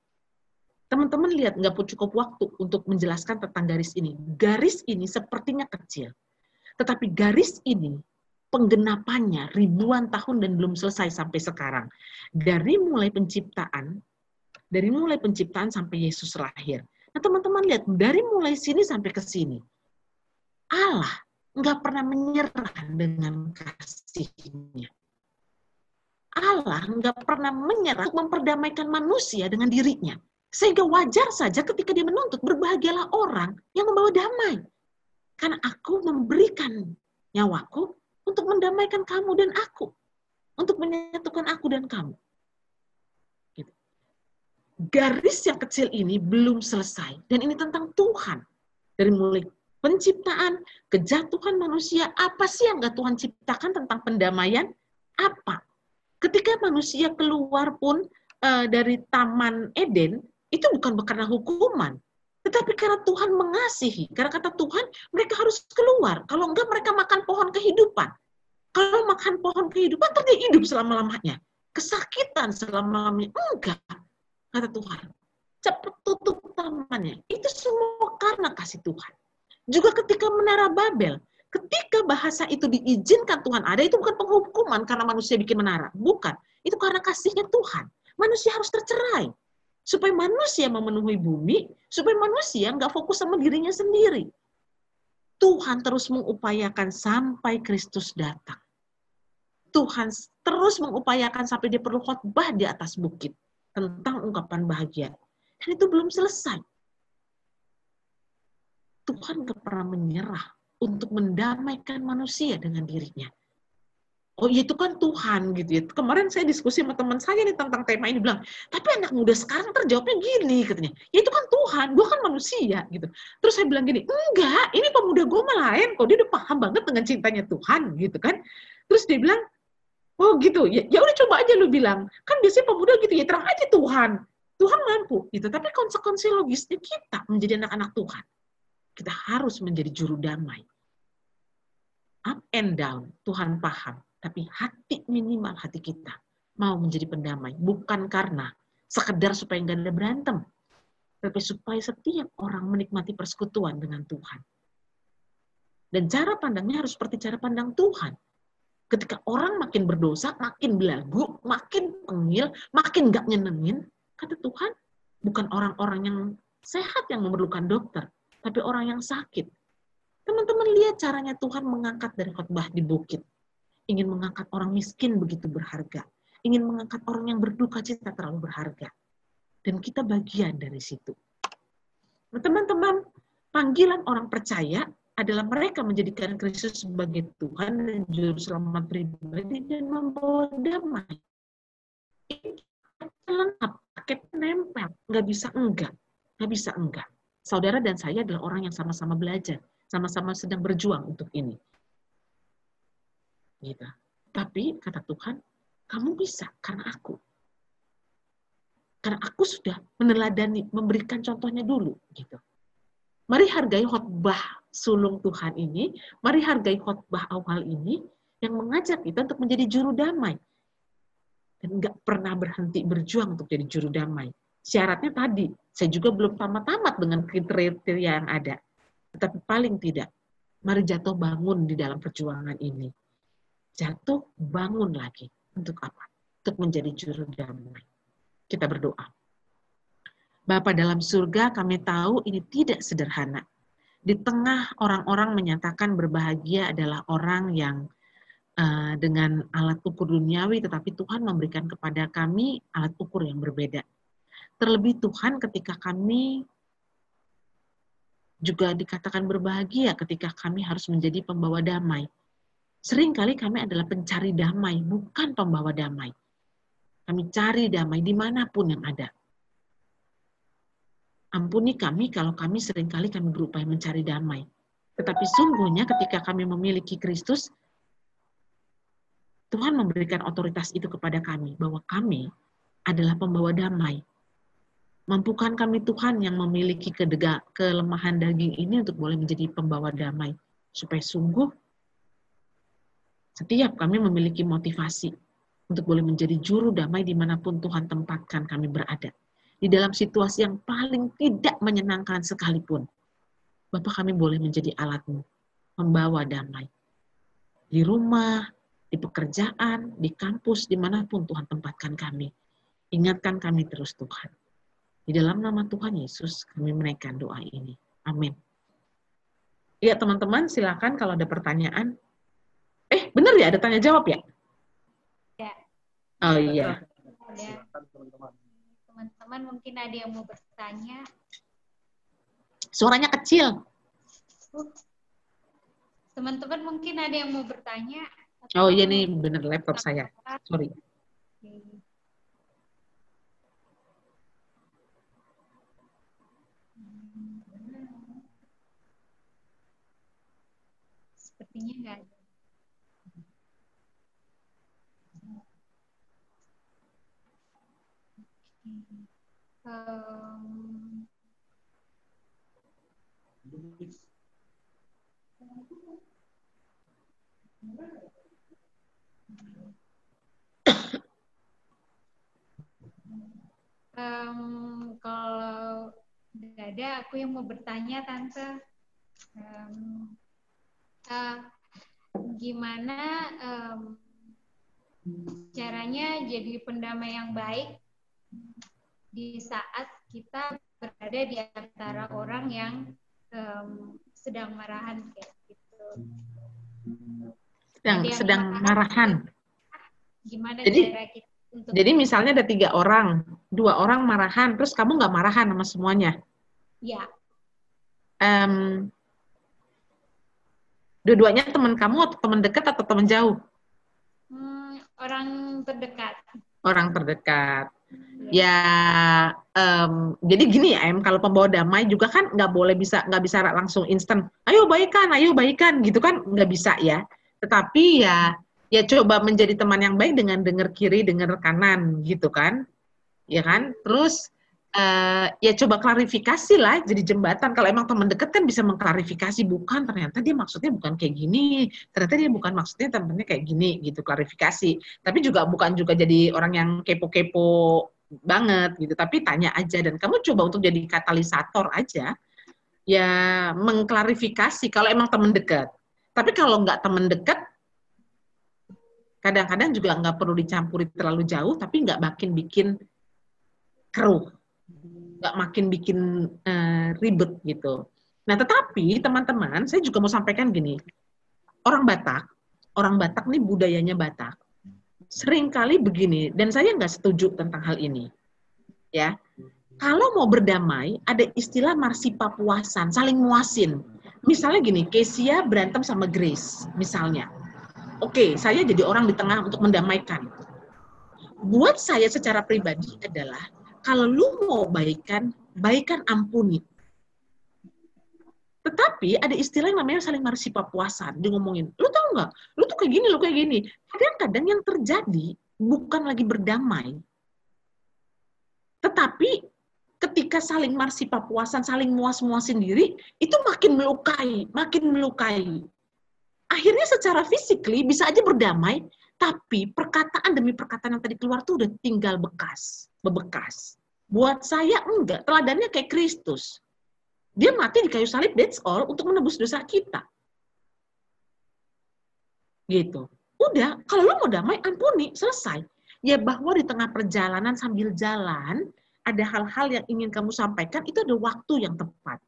teman-teman lihat nggak cukup waktu untuk menjelaskan tentang garis ini. Garis ini sepertinya kecil, tetapi garis ini penggenapannya ribuan tahun dan belum selesai sampai sekarang. Dari mulai penciptaan, dari mulai penciptaan sampai Yesus lahir. Nah teman-teman lihat, dari mulai sini sampai ke sini, Allah nggak pernah menyerah dengan kasihnya. Allah nggak pernah menyerah untuk memperdamaikan manusia dengan dirinya. Sehingga wajar saja ketika dia menuntut, berbahagialah orang yang membawa damai. Karena aku memberikan nyawaku untuk mendamaikan kamu dan aku. Untuk menyatukan aku dan kamu. Gitu. Garis yang kecil ini belum selesai. Dan ini tentang Tuhan. Dari mulai penciptaan, kejatuhan manusia, apa sih yang gak Tuhan ciptakan tentang pendamaian? Apa? Ketika manusia keluar pun uh, dari Taman Eden, itu bukan karena hukuman, tetapi karena Tuhan mengasihi. Karena kata Tuhan, mereka harus keluar. Kalau enggak, mereka makan pohon kehidupan. Kalau makan pohon kehidupan, terus dia hidup selama-lamanya. Kesakitan selama-lamanya. Enggak, kata Tuhan. Cepat tutup tamannya. Itu semua karena kasih Tuhan. Juga ketika menara Babel, ketika bahasa itu diizinkan Tuhan ada, itu bukan penghukuman karena manusia bikin menara. Bukan. Itu karena kasihnya Tuhan. Manusia harus tercerai. Supaya manusia memenuhi bumi, supaya manusia nggak fokus sama dirinya sendiri. Tuhan terus mengupayakan sampai Kristus datang. Tuhan terus mengupayakan sampai dia perlu khotbah di atas bukit tentang ungkapan bahagia. Dan itu belum selesai. Tuhan gak pernah menyerah untuk mendamaikan manusia dengan dirinya. Oh iya, itu kan Tuhan gitu ya. Kemarin saya diskusi sama teman saya nih tentang tema ini bilang, tapi anak muda sekarang terjawabnya gini katanya. Ya itu kan Tuhan, gue kan manusia gitu. Terus saya bilang gini, enggak, ini pemuda gue lain kok dia udah paham banget dengan cintanya Tuhan gitu kan. Terus dia bilang, oh gitu, ya, ya udah coba aja lu bilang. Kan biasanya pemuda gitu ya terang aja Tuhan. Tuhan mampu, itu. Tapi konsekuensi logisnya kita menjadi anak-anak Tuhan. Kita harus menjadi juru damai. Up and down, Tuhan paham. Tapi hati minimal hati kita mau menjadi pendamai. Bukan karena sekedar supaya nggak ada berantem. Tapi supaya setiap orang menikmati persekutuan dengan Tuhan. Dan cara pandangnya harus seperti cara pandang Tuhan. Ketika orang makin berdosa, makin belagu, makin pengil, makin nggak nyenengin, kata Tuhan, bukan orang-orang yang sehat yang memerlukan dokter, tapi orang yang sakit. Teman-teman lihat caranya Tuhan mengangkat dari khotbah di bukit. Ingin mengangkat orang miskin begitu berharga. Ingin mengangkat orang yang berduka cita terlalu berharga. Dan kita bagian dari situ. Nah, teman-teman, panggilan orang percaya adalah mereka menjadikan Kristus sebagai Tuhan dan Juru Selamat pribadi dan membawa damai. Lengkap, paket nempel, nggak bisa enggak, nggak bisa enggak. Saudara dan saya adalah orang yang sama-sama belajar, sama-sama sedang berjuang untuk ini. Gitu. Tapi kata Tuhan, kamu bisa karena aku. Karena aku sudah meneladani, memberikan contohnya dulu, gitu. Mari hargai khotbah sulung Tuhan ini, mari hargai khotbah awal ini yang mengajak kita untuk menjadi juru damai. Dan nggak pernah berhenti berjuang untuk jadi juru damai. Syaratnya tadi, saya juga belum tamat-tamat dengan kriteria yang ada. Tetapi paling tidak, mari jatuh bangun di dalam perjuangan ini. Jatuh bangun lagi. Untuk apa? Untuk menjadi juru damai. Kita berdoa. Bapa dalam surga, kami tahu ini tidak sederhana. Di tengah orang-orang menyatakan berbahagia adalah orang yang uh, dengan alat ukur duniawi, tetapi Tuhan memberikan kepada kami alat ukur yang berbeda. Terlebih Tuhan ketika kami juga dikatakan berbahagia ketika kami harus menjadi pembawa damai. Seringkali kami adalah pencari damai, bukan pembawa damai. Kami cari damai di mana pun yang ada. Ampuni kami kalau kami sering kali kami berupaya mencari damai. Tetapi sungguhnya ketika kami memiliki Kristus, Tuhan memberikan otoritas itu kepada kami, bahwa kami adalah pembawa damai. Mampukan kami Tuhan yang memiliki kedega, kelemahan daging ini untuk boleh menjadi pembawa damai. Supaya sungguh setiap kami memiliki motivasi untuk boleh menjadi juru damai di mana pun Tuhan tempatkan kami berada. Di dalam situasi yang paling tidak menyenangkan sekalipun. Bapak kami boleh menjadi alatmu, membawa damai. Di rumah, di pekerjaan, di kampus, di mana pun Tuhan tempatkan kami. Ingatkan kami terus Tuhan. Di dalam nama Tuhan Yesus kami menaikkan doa ini. Amin. Ya teman-teman silakan kalau ada pertanyaan. Eh benar ya ada tanya jawab ya? Ya. Oh iya. Ada teman-teman mungkin ada yang mau bertanya. Suaranya kecil. Teman-teman mungkin ada yang mau bertanya. Oh iya nih bener laptop saya. Sorry. Oke. Sepertinya nggak ada. Em, em, kalau nggak ada, aku yang mau bertanya, Tante. Em, gimana em, caranya jadi pendamai yang baik di saat kita berada di antara orang yang em, sedang marahan kayak gitu. Sedang sedang marahan. Gimana Jadi- cara kita untuk Jadi misalnya ada tiga orang, dua orang marahan, terus kamu nggak marahan sama semuanya. ya Em, dua-duanya teman kamu atau teman dekat atau teman jauh? hmm, orang terdekat. Orang terdekat. Ya, em, jadi gini ya, Em, kalau pembawa damai juga kan nggak boleh bisa nggak bisa langsung instan. Ayo baikan, ayo baikan, gitu kan nggak bisa ya. Tetapi ya, ya coba menjadi teman yang baik dengan dengar kiri, dengar kanan, gitu kan, ya kan. Terus eh, ya coba klarifikasi lah jadi jembatan. Kalau emang teman dekat kan bisa mengklarifikasi bukan ternyata dia maksudnya bukan kayak gini, ternyata dia bukan maksudnya temennya kayak gini gitu klarifikasi. Tapi juga bukan juga jadi orang yang kepo-kepo banget gitu, tapi tanya aja dan kamu coba untuk jadi katalisator aja ya mengklarifikasi kalau emang teman dekat. Tapi kalau nggak teman dekat, kadang-kadang juga nggak perlu dicampuri terlalu jauh, tapi nggak makin bikin keruh, nggak makin bikin eh, ribet gitu. Nah, tetapi teman-teman, saya juga mau sampaikan gini, orang Batak, orang Batak nih budayanya Batak, sering kali begini, dan saya nggak setuju tentang hal ini, ya. Kalau mau berdamai, ada istilah marsi papuasan, saling muasin. Misalnya gini, Kesia berantem sama Grace, misalnya. Oke, saya jadi orang di tengah untuk mendamaikan. Buat saya secara pribadi adalah, kalau lu mau baikan, baikan ampuni. Tetapi ada istilah yang namanya saling marsi papuasan. Dia ngomongin, lu tau nggak? Lu tuh kayak gini, lu kayak gini. Kadang-kadang yang terjadi bukan lagi berdamai, tetapi ketika saling marsi papuasan, saling muas-muasin diri, itu makin melukai, makin melukai. Akhirnya secara fisikly bisa aja berdamai, tapi perkataan demi perkataan yang tadi keluar tuh udah tinggal bekas, bebekas. Buat saya enggak, teladannya kayak Kristus. Dia mati di kayu salib, that's all, untuk menebus dosa kita. Gitu. Udah, kalau lu mau damai, ampuni, selesai. Ya bahwa di tengah perjalanan sambil jalan, ada hal-hal yang ingin kamu sampaikan, itu ada waktu yang tepat.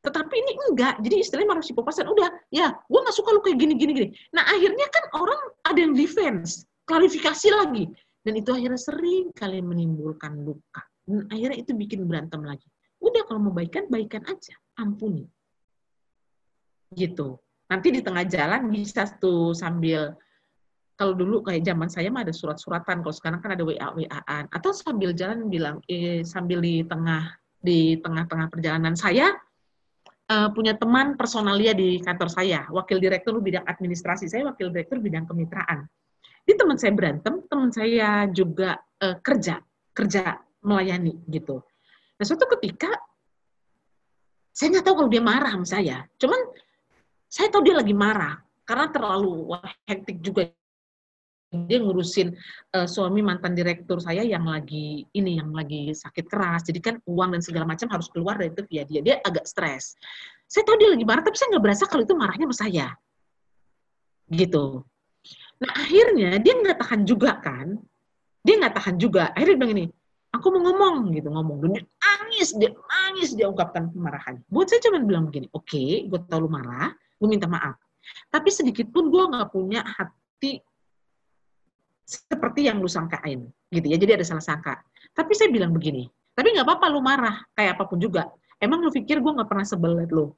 Tetapi ini enggak, jadi istilahnya marah psikopasan, udah, ya, gue gak suka lu kayak gini, gini, gini. Nah, akhirnya kan orang ada yang defense, klarifikasi lagi. Dan itu akhirnya sering kali menimbulkan luka. Dan akhirnya itu bikin berantem lagi. Udah, kalau mau baikan, baikan aja. Ampuni. Gitu. Nanti di tengah jalan bisa tuh sambil kalau dulu kayak zaman saya mah ada surat-suratan, kalau sekarang kan ada WA-WA-an. Atau sambil jalan bilang, eh, sambil di tengah di tengah-tengah perjalanan saya uh, punya teman personalia di kantor saya, wakil direktur bidang administrasi, saya wakil direktur bidang kemitraan. Di teman saya berantem, teman saya juga uh, kerja, kerja melayani gitu. Nah suatu ketika saya nggak tahu kalau dia marah sama saya, cuman saya tahu dia lagi marah karena terlalu hektik juga. Dia ngurusin uh, suami mantan direktur saya yang lagi ini yang lagi sakit keras. Jadi kan uang dan segala macam harus keluar dari itu via dia. Dia agak stres. Saya tahu dia lagi marah tapi saya nggak berasa kalau itu marahnya sama saya. Gitu nah akhirnya dia nggak tahan juga kan? Dia nggak tahan juga. Akhirnya dia bilang ini aku mau ngomong gitu ngomong. Dia nangis dia nangis dia ungkapkan kemarahannya buat saya cuma bilang begini oke okay, gue tahu lu marah gue minta maaf. Tapi sedikit pun gue nggak punya hati seperti yang lu sangkain gitu ya. Jadi ada salah sangka. Tapi saya bilang begini tapi nggak apa-apa lu marah kayak apa pun juga. Emang lu pikir gue nggak pernah sebel lu?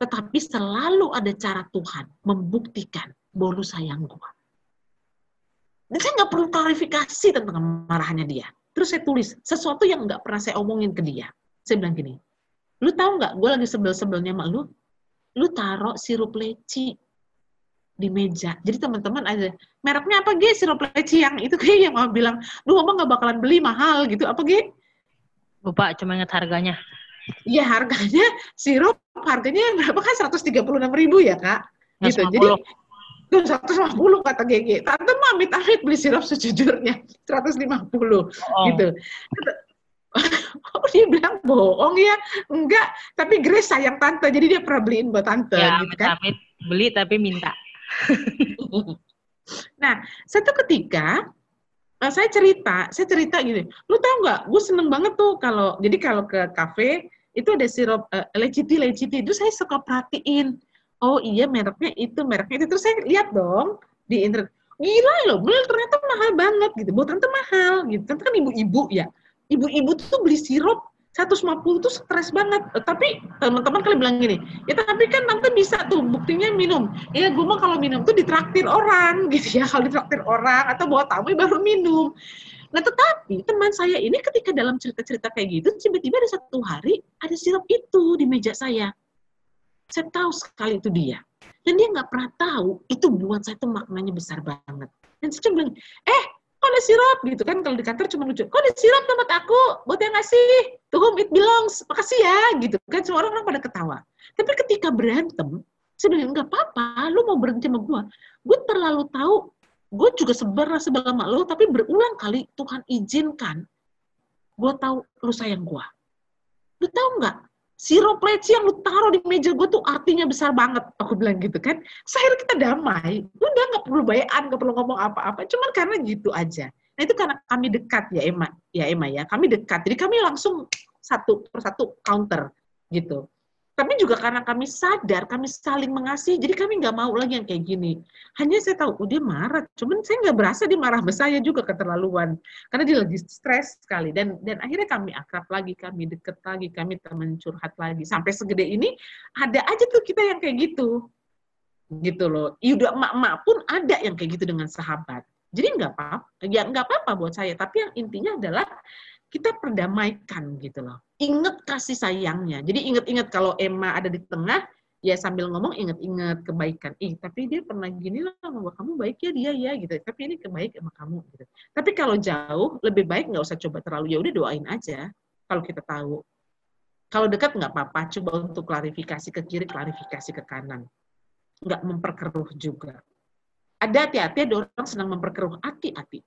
Tetapi selalu ada cara Tuhan membuktikan bahwa lu sayang gue dan saya nggak perlu klarifikasi tentang kemarahannya dia terus saya tulis sesuatu yang nggak pernah saya omongin ke dia saya bilang gini lu tahu nggak gue lagi sebel-sebelnya sama lu lu taruh sirup leci di meja. Jadi teman-teman ada mereknya apa G sirup leci yang itu kayak yang mau bilang, lu ngomong nggak bakalan beli mahal gitu apa G? Lupa, cuma ingat harganya. Iya harganya sirup harganya berapa kan 136 ribu ya kak? Gitu. Jadi 150 kata GG. Tante mau amit-amit beli sirup sejujurnya 150 oh. gitu. Oh, dia bilang bohong ya? Enggak, tapi Grace sayang tante, jadi dia pernah beliin buat tante. Ya, gitu kan? amit, beli tapi minta. nah, satu ketika uh, saya cerita, saya cerita gini, lu tau nggak, gue seneng banget tuh kalau, jadi kalau ke kafe, itu ada sirup uh, leciti, leciti, itu saya suka perhatiin, oh iya mereknya itu, mereknya itu, terus saya lihat dong di internet, gila loh, beli ternyata mahal banget gitu, buat tante mahal gitu, tante kan ibu-ibu ya, ibu-ibu tuh beli sirup 150 itu stres banget. Tapi teman-teman kalian bilang gini, ya tapi kan tante bisa tuh buktinya minum. Ya gue mah kalau minum tuh ditraktir orang gitu ya. Kalau ditraktir orang atau bawa tamu baru minum. Nah tetapi teman saya ini ketika dalam cerita-cerita kayak gitu, tiba-tiba ada satu hari ada sirup itu di meja saya. Saya tahu sekali itu dia. Dan dia nggak pernah tahu itu buat saya tuh maknanya besar banget. Dan saya bilang, eh kok ada sirup? Gitu kan kalau di kantor cuma lucu kok ada sirup tempat aku? Buat yang ngasih? To whom it belongs? Makasih ya. Gitu kan semua orang, orang pada ketawa. Tapi ketika berantem sebenarnya nggak apa-apa lu mau berhenti sama gue gue terlalu tahu gue juga sebar sebelah sama lo tapi berulang kali Tuhan izinkan gue tahu lu sayang gue lu tahu nggak sirup leci yang lu taruh di meja gue tuh artinya besar banget. Aku bilang gitu kan. Saya kita damai. Udah nggak perlu bayan nggak perlu ngomong apa-apa. Cuman karena gitu aja. Nah itu karena kami dekat ya Emma. Ya Emma ya. Kami dekat. Jadi kami langsung satu persatu counter gitu tapi juga karena kami sadar, kami saling mengasihi, jadi kami nggak mau lagi yang kayak gini. Hanya saya tahu, oh dia marah, cuman saya nggak berasa dia marah besar saya juga keterlaluan, karena dia lagi stres sekali. Dan dan akhirnya kami akrab lagi, kami deket lagi, kami teman curhat lagi. Sampai segede ini, ada aja tuh kita yang kayak gitu. Gitu loh. Udah emak-emak pun ada yang kayak gitu dengan sahabat. Jadi nggak apa-apa, ya nggak apa-apa buat saya. Tapi yang intinya adalah kita perdamaikan gitu loh. Ingat kasih sayangnya. Jadi ingat-ingat kalau Emma ada di tengah, ya sambil ngomong ingat-ingat kebaikan. Ih, tapi dia pernah gini lah sama kamu baik ya dia ya gitu. Tapi ini kebaik sama kamu gitu. Tapi kalau jauh lebih baik nggak usah coba terlalu ya udah doain aja kalau kita tahu. Kalau dekat nggak apa-apa, coba untuk klarifikasi ke kiri, klarifikasi ke kanan. Nggak memperkeruh juga. Ada hati-hati, ada orang senang memperkeruh. Hati-hati.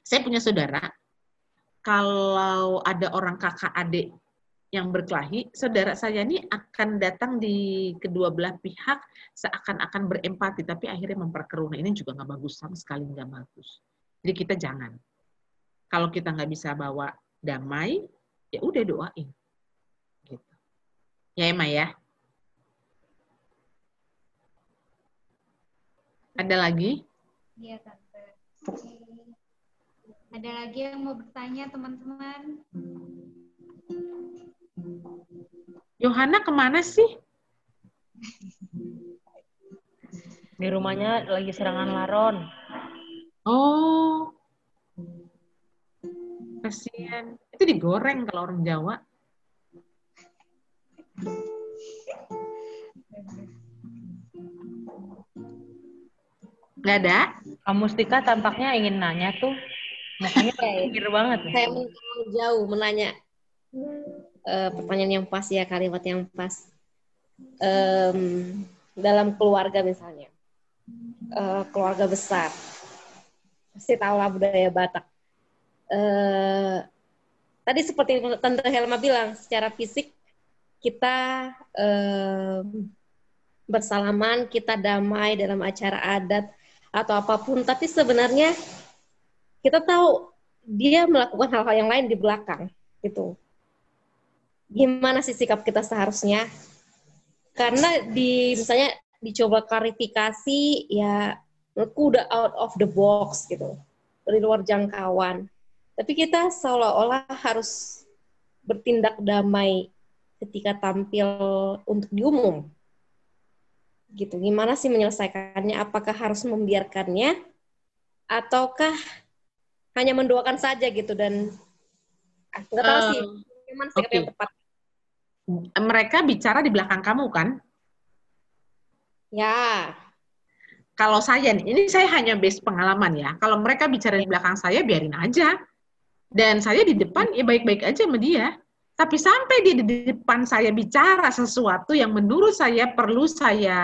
Saya punya saudara, kalau ada orang kakak adik yang berkelahi, saudara saya ini akan datang di kedua belah pihak seakan-akan berempati, tapi akhirnya memperkeruh. Nah, ini juga nggak bagus, sama sekali nggak bagus. Jadi kita jangan. Kalau kita nggak bisa bawa damai, ya udah doain. Gitu. Ya Emma ya. Ada lagi? Iya, Tante. Ada lagi yang mau bertanya, teman-teman? Yohana ke mana sih? Di rumahnya lagi serangan laron. Oh. Kasihan. Itu digoreng kalau orang Jawa. Nggak ada? Kamu Stika tampaknya ingin nanya tuh. Mikir banget. ya. Saya mau jauh menanya eh, pertanyaan yang pas ya, kalimat yang pas. Em, dalam keluarga misalnya, Eh, keluarga besar, pasti tahu lah budaya Batak. Eh, tadi seperti Tante Helma bilang, secara fisik kita bersalaman, kita damai dalam acara adat atau apa pun, tapi sebenarnya kita tahu dia melakukan hal-hal yang lain di belakang gitu. Gimana sih sikap kita seharusnya? Karena di misalnya dicoba klarifikasi ya menurutku udah out of the box gitu. Dari luar jangkauan. Tapi kita seolah-olah harus bertindak damai ketika tampil untuk diumum. Gitu. Gimana sih menyelesaikannya? Apakah harus membiarkannya ataukah hanya mendoakan saja gitu dan nggak tahu sih Eh, gimana sikap oke. yang tepat Mereka bicara di belakang kamu kan? ya Kalau saya, nih, ini saya hanya base pengalaman ya. Kalau mereka bicara di belakang saya, biarin aja. Dan saya di depan, ya baik-baik aja sama dia. Tapi sampai dia di depan saya bicara sesuatu yang menurut saya perlu saya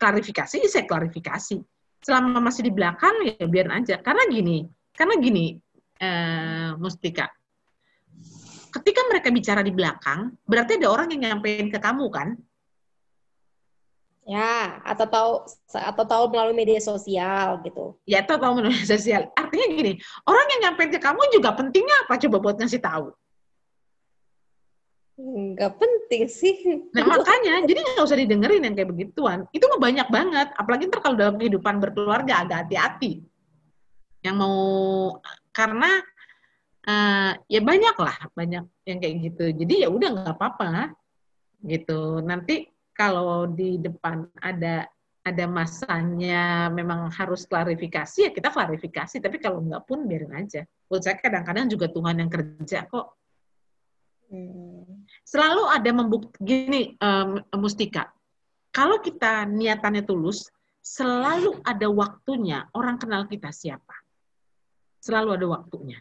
klarifikasi, ya saya klarifikasi. Selama masih di belakang, ya biarin aja. Karena gini, karena gini, eh, Mustika. Ketika mereka bicara di belakang, berarti ada orang yang nyampein ke kamu kan? ya atau tahu atau tahu melalui media sosial gitu ya atau tahu media sosial. Artinya gini, orang yang nyampein ke kamu juga pentingnya apa coba buat ngasih tahu. nggak penting sih Nah makanya, jadi nggak usah didengerin yang kayak begituan. Itu mah banyak banget. Apalagi ntar kalau dalam kehidupan berkeluarga agak hati-hati. Yang mau karena eh, ya banyak lah, banyak yang kayak gitu. Jadi ya udah nggak apa-apa gitu. Nanti kalau di depan ada ada masanya memang harus klarifikasi ya kita klarifikasi. Tapi kalau nggak pun biarin aja. Buat saya kadang-kadang juga Tuhan yang kerja kok. Hmm. selalu ada membukti gini em, Mustika. Kalau kita niatannya tulus, selalu ada waktunya orang kenal kita siapa. Selalu ada waktunya.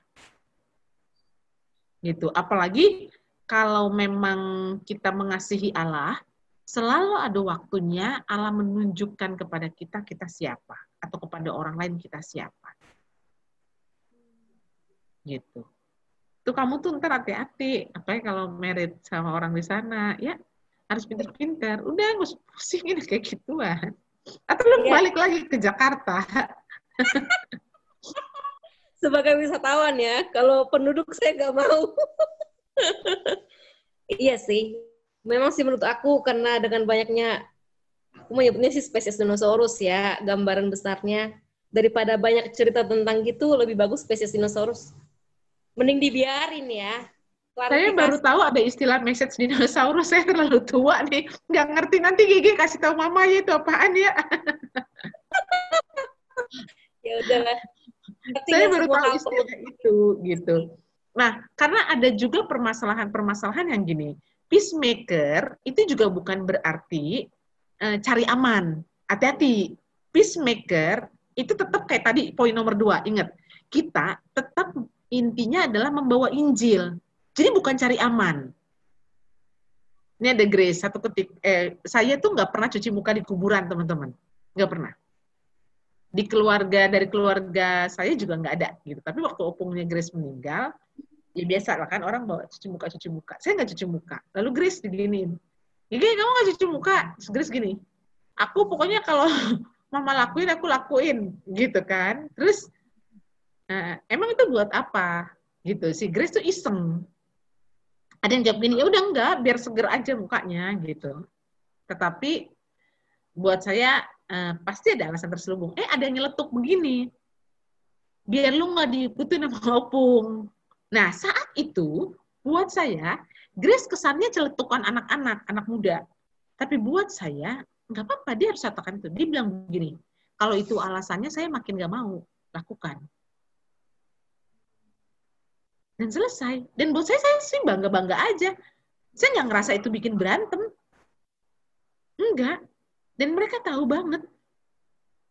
Gitu. Apalagi kalau memang kita mengasihi Allah, selalu ada waktunya Allah menunjukkan kepada kita kita siapa atau kepada orang lain kita siapa. Gitu. Tuh kamu tuh ntar hati-hati, apa ya kalau merit sama orang di sana, ya harus pintar-pintar. Udah nggak usah pusingin kayak gituan. Atau lu Iya. balik lagi ke Jakarta. sebagai wisatawan ya. Kalau penduduk saya nggak mau. iya sih. Memang sih menurut aku karena dengan banyaknya aku menyebutnya sih spesies dinosaurus ya, gambaran besarnya daripada banyak cerita tentang gitu lebih bagus spesies dinosaurus. Mending dibiarin ya. Saya Klarifikasi. baru tahu ada istilah message dinosaurus. Saya terlalu tua nih. Nggak ngerti. Nanti Gigi kasih tahu mama ya itu apaan ya. ya udahlah. Saya baru tahu istilah itu. gitu. Nah, karena ada juga permasalahan-permasalahan yang gini. Peacemaker itu juga bukan berarti eh, cari aman. Hati-hati. Peacemaker itu tetap kayak tadi poin nomor dua. Ingat, kita tetap intinya adalah membawa Injil. Jadi bukan cari aman. Ini ada Grace, satu ketik. Eh, saya tuh nggak pernah cuci muka di kuburan, teman-teman. Nggak pernah. Di keluarga, dari keluarga saya juga nggak ada. gitu. Tapi waktu opungnya Grace meninggal, ya biasa lah kan orang bawa cuci muka, cuci muka. Saya nggak cuci muka. Lalu Grace diginiin. Gigi, kamu nggak cuci muka? Terus Grace gini, aku pokoknya kalau mama lakuin, aku lakuin. Gitu kan. Terus, eh, emang itu buat apa? Gitu. Si Grace tuh iseng ada yang jawab gini, ya udah enggak, biar seger aja mukanya gitu. Tetapi buat saya eh, pasti ada alasan terselubung. Eh ada yang nyeletuk begini, biar lu nggak diikutin sama opung. Nah saat itu buat saya Grace kesannya celetukan anak-anak, anak muda. Tapi buat saya nggak apa-apa dia harus katakan itu. Dia bilang begini, kalau itu alasannya saya makin nggak mau lakukan dan selesai. Dan buat saya, saya sih bangga-bangga aja. Saya nggak ngerasa itu bikin berantem. Enggak. Dan mereka tahu banget.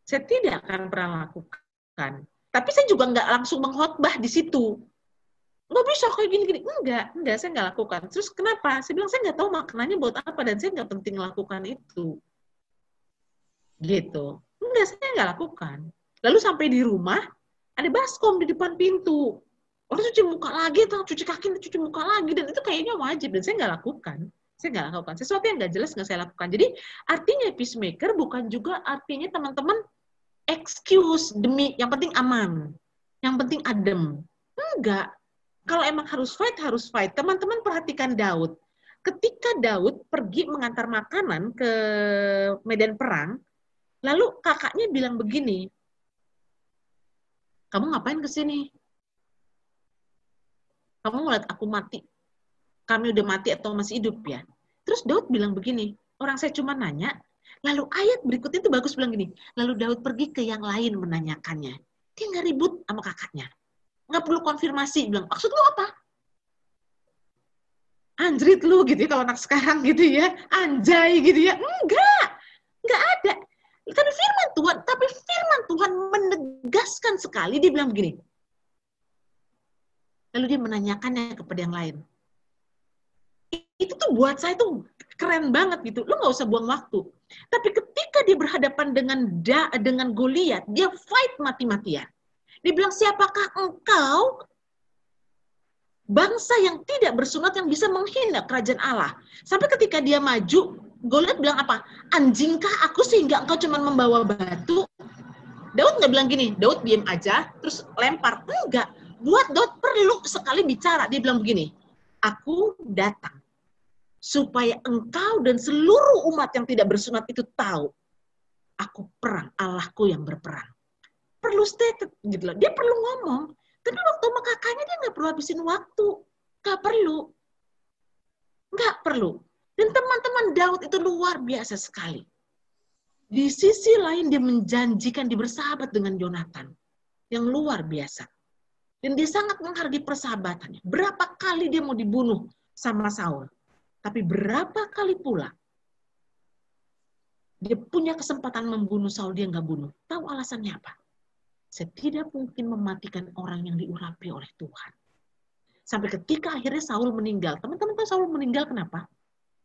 Saya tidak akan pernah lakukan. Tapi saya juga nggak langsung mengkhotbah di situ. Nggak bisa kayak gini-gini. Enggak, enggak, saya nggak lakukan. Terus kenapa? Saya bilang, saya nggak tahu maknanya buat apa, dan saya nggak penting lakukan itu. Gitu. Enggak, saya nggak lakukan. Lalu sampai di rumah, ada baskom di depan pintu orang cuci muka lagi cuci kaki cuci muka lagi dan itu kayaknya wajib dan saya nggak lakukan saya nggak lakukan. Sesuatu yang nggak jelas nggak saya lakukan. Jadi artinya peacemaker bukan juga artinya teman-teman excuse demi yang penting aman yang penting adem. Enggak. Kalau emang harus fight harus fight. Teman-teman perhatikan Daud. Ketika Daud pergi mengantar makanan ke medan perang lalu kakaknya bilang begini kamu ngapain ke sini? Kamu ngeliat aku mati. Kami udah mati atau masih hidup ya. Terus Daud bilang begini, orang saya cuma nanya, lalu ayat berikutnya itu bagus bilang gini, lalu Daud pergi ke yang lain menanyakannya. Dia nggak ribut sama kakaknya. Nggak perlu konfirmasi, bilang, maksud lu apa? Anjrit lu gitu ya, kalau anak sekarang gitu ya, anjay gitu ya. Enggak, enggak ada. Tapi firman Tuhan, tapi firman Tuhan menegaskan sekali, dia bilang begini, lalu dia menanyakannya kepada yang lain. Itu tuh buat saya tuh keren banget gitu. Lu nggak usah buang waktu. Tapi ketika dia berhadapan dengan da, dengan Goliat, dia fight mati-matian. Dia bilang, siapakah engkau bangsa yang tidak bersunat yang bisa menghina kerajaan Allah? Sampai ketika dia maju, Goliat bilang apa? Anjingkah aku sehingga engkau cuma membawa batu? Daud nggak bilang gini, Daud diem aja, terus lempar. Enggak, buat Daud perlu sekali bicara. Dia bilang begini, aku datang supaya engkau dan seluruh umat yang tidak bersunat itu tahu aku perang, Allahku yang berperang. Perlu stated gitu loh. Dia perlu ngomong. Tapi waktu sama kakaknya dia nggak perlu habisin waktu. Nggak perlu. Nggak perlu. Dan teman-teman Daud itu luar biasa sekali. Di sisi lain dia menjanjikan dia bersahabat dengan Jonathan. Yang luar biasa. Dan dia sangat menghargai persahabatannya. Berapa kali dia mau dibunuh sama Saul. Tapi berapa kali pula Dia punya kesempatan membunuh Saul, dia nggak bunuh. Tahu alasannya apa? Setidak mungkin mematikan orang yang diurapi oleh Tuhan. Sampai ketika akhirnya Saul meninggal. Teman-teman tahu Saul meninggal kenapa?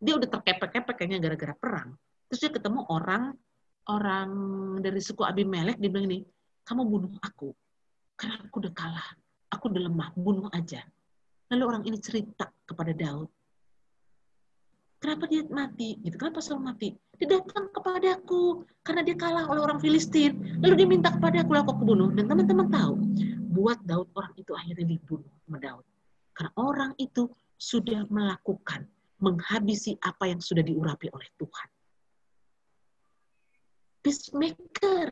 Dia udah terkepek-kepek kayaknya gara-gara perang. Terus dia ketemu orang orang dari suku Abimelek, dia bilang ini, kamu bunuh aku. Karena aku udah kalah. Aku udah lemah, bunuh aja. Lalu orang ini cerita kepada Daud. Kenapa dia mati? Gitu. Kenapa Saul mati? Dia datang kepadaku karena dia kalah oleh orang Filistin. Lalu dia minta kepada aku, aku bunuh. Dan teman-teman tahu, buat Daud orang itu akhirnya dibunuh sama Daud. Karena orang itu sudah melakukan, menghabisi apa yang sudah diurapi oleh Tuhan. Peacemaker.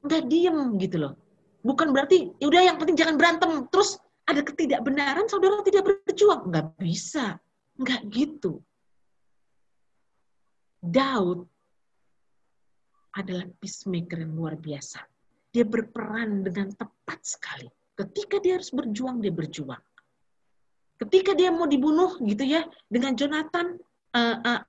Nggak diem gitu loh. Bukan berarti, ya udah yang penting jangan berantem. Terus ada ketidakbenaran, saudara tidak berjuang. Nggak bisa. Nggak gitu. Daud adalah peacemaker yang luar biasa. Dia berperan dengan tepat sekali. Ketika dia harus berjuang, dia berjuang. Ketika dia mau dibunuh gitu ya, dengan Jonathan, uh, uh,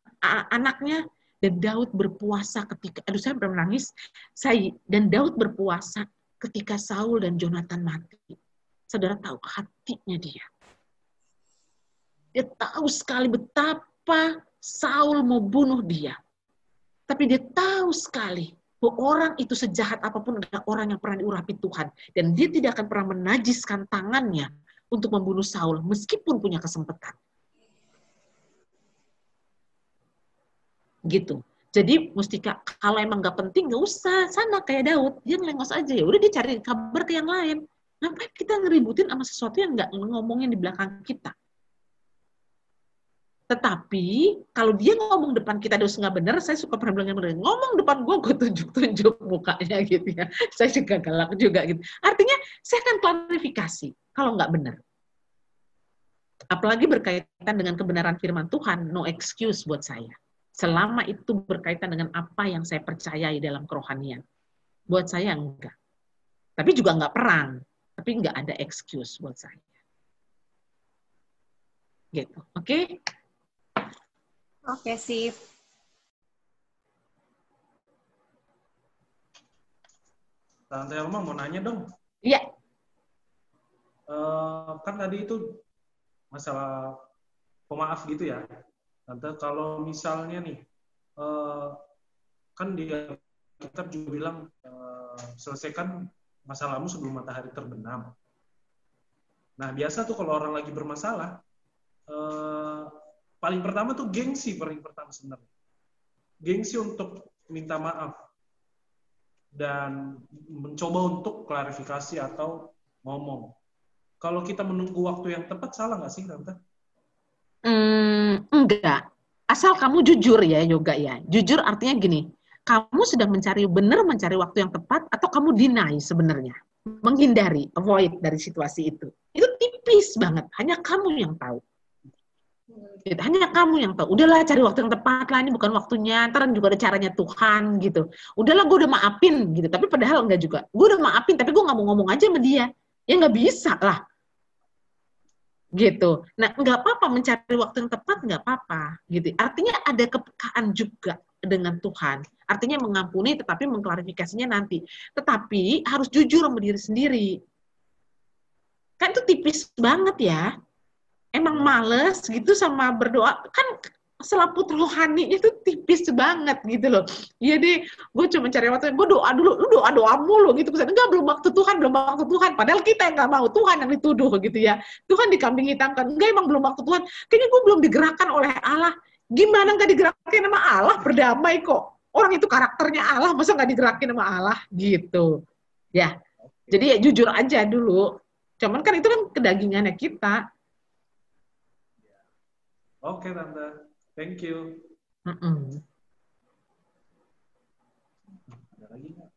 anaknya, dan Daud berpuasa ketika, aduh saya menangis, saya, dan Daud berpuasa ketika Saul dan Jonathan mati. Saudara tahu hatinya dia. Dia tahu sekali betapa Saul mau bunuh dia. Tapi dia tahu sekali bahwa orang itu sejahat apa pun adalah orang yang pernah diurapi Tuhan. Dan dia tidak akan pernah menajiskan tangannya untuk membunuh Saul meskipun punya kesempatan. Gitu. Jadi Mustika kalau emang nggak penting nggak usah sana kayak Daud dia ngelengos aja ya udah dia cari kabar ke yang lain ngapain kita ngeributin sama sesuatu yang nggak ngomongin di belakang kita tetapi kalau dia ngomong depan kita terus nggak benar, saya suka pernah bilang benar. Ngomong depan gue, gue tunjuk-tunjuk mukanya gitu ya. Saya juga galak juga gitu. Artinya saya akan klarifikasi kalau nggak benar. Apalagi berkaitan dengan kebenaran firman Tuhan, no excuse buat saya. Selama itu berkaitan dengan apa yang saya percayai dalam kerohanian. Buat saya enggak. Tapi juga enggak perang. Tapi enggak ada excuse buat saya. Gitu. Oke? Okay? Oke, sip. Tante Elma mau nanya dong. Iya. Uh, kan tadi itu masalah pemaaf gitu ya. Tante, kalau misalnya nih, uh, kan di kitab juga bilang uh, selesaikan masalahmu sebelum matahari terbenam. Nah, biasa tuh kalau orang lagi bermasalah, uh, paling pertama tuh gengsi paling pertama sebenarnya. Gengsi untuk minta maaf dan mencoba untuk klarifikasi atau ngomong. Kalau kita menunggu waktu yang tepat, salah nggak sih, Tante? Hmm, enggak. Asal kamu jujur ya, Yoga ya. Jujur artinya gini, kamu sedang mencari benar mencari waktu yang tepat atau kamu deny sebenarnya, menghindari, avoid dari situasi itu. Itu tipis banget, hanya kamu yang tahu. Hanya kamu yang tahu. Udahlah cari waktu yang tepat lah, ini bukan waktunya. Ntar juga ada caranya Tuhan gitu. Udahlah gue udah maafin gitu. Tapi padahal enggak juga. Gue udah maafin, tapi gue nggak mau ngomong aja sama dia. Ya nggak bisa lah. Gitu. Nah nggak apa-apa mencari waktu yang tepat nggak apa-apa. Gitu. Artinya ada kepekaan juga dengan Tuhan. Artinya mengampuni tetapi mengklarifikasinya nanti. Tetapi harus jujur sama diri sendiri. Kan itu tipis banget ya emang males gitu sama berdoa kan selaput rohani itu tipis banget gitu loh. Iya deh, gue cuma cari waktu, gue doa dulu, lu doa doa mulu gitu. Enggak, belum waktu Tuhan, belum waktu Tuhan. Padahal kita yang nggak mau, Tuhan yang dituduh gitu ya. Tuhan dikambing hitamkan. Enggak, emang belum waktu Tuhan. Kayaknya gue belum digerakkan oleh Allah. Gimana nggak digerakkan sama Allah? Berdamai kok. Orang itu karakternya Allah, masa nggak digerakin sama Allah? Gitu. Ya, jadi ya jujur aja dulu. Cuman kan itu kan kedagingannya kita Oke, Tante. Thank you. Mm -mm. Ada lagi nggak?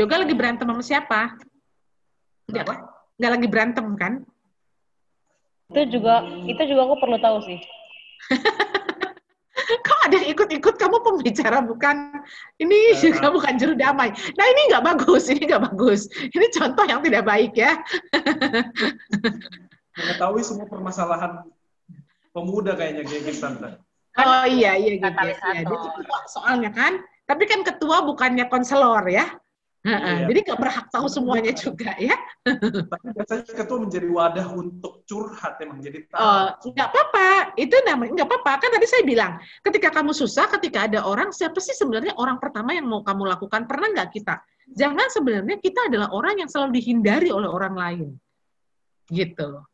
Yoga lagi berantem sama siapa? Enggak, enggak lagi berantem kan? Itu juga itu juga aku perlu tahu sih. Kok ada yang ikut-ikut kamu pembicara bukan ini juga bukan juru damai. Nah ini nggak bagus, ini nggak bagus. Ini contoh yang tidak baik ya. Mengetahui semua permasalahan pemuda kayaknya gengges tante. Oh iya iya gitu. Ya. Dia ketua soalnya kan. Tapi kan ketua bukannya konselor ya. Heeh, Iya. Jadi nggak berhak tahu semuanya juga ya. Tapi biasanya ketua menjadi wadah untuk curhat emang jadi tahu. Oh, nggak apa-apa. Itu namanya nggak apa-apa. Kan tadi saya bilang, ketika kamu susah, ketika ada orang, siapa sih sebenarnya orang pertama yang mau kamu lakukan? Pernah nggak kita? Jangan sebenarnya kita adalah orang yang selalu dihindari oleh orang lain. Gitu loh.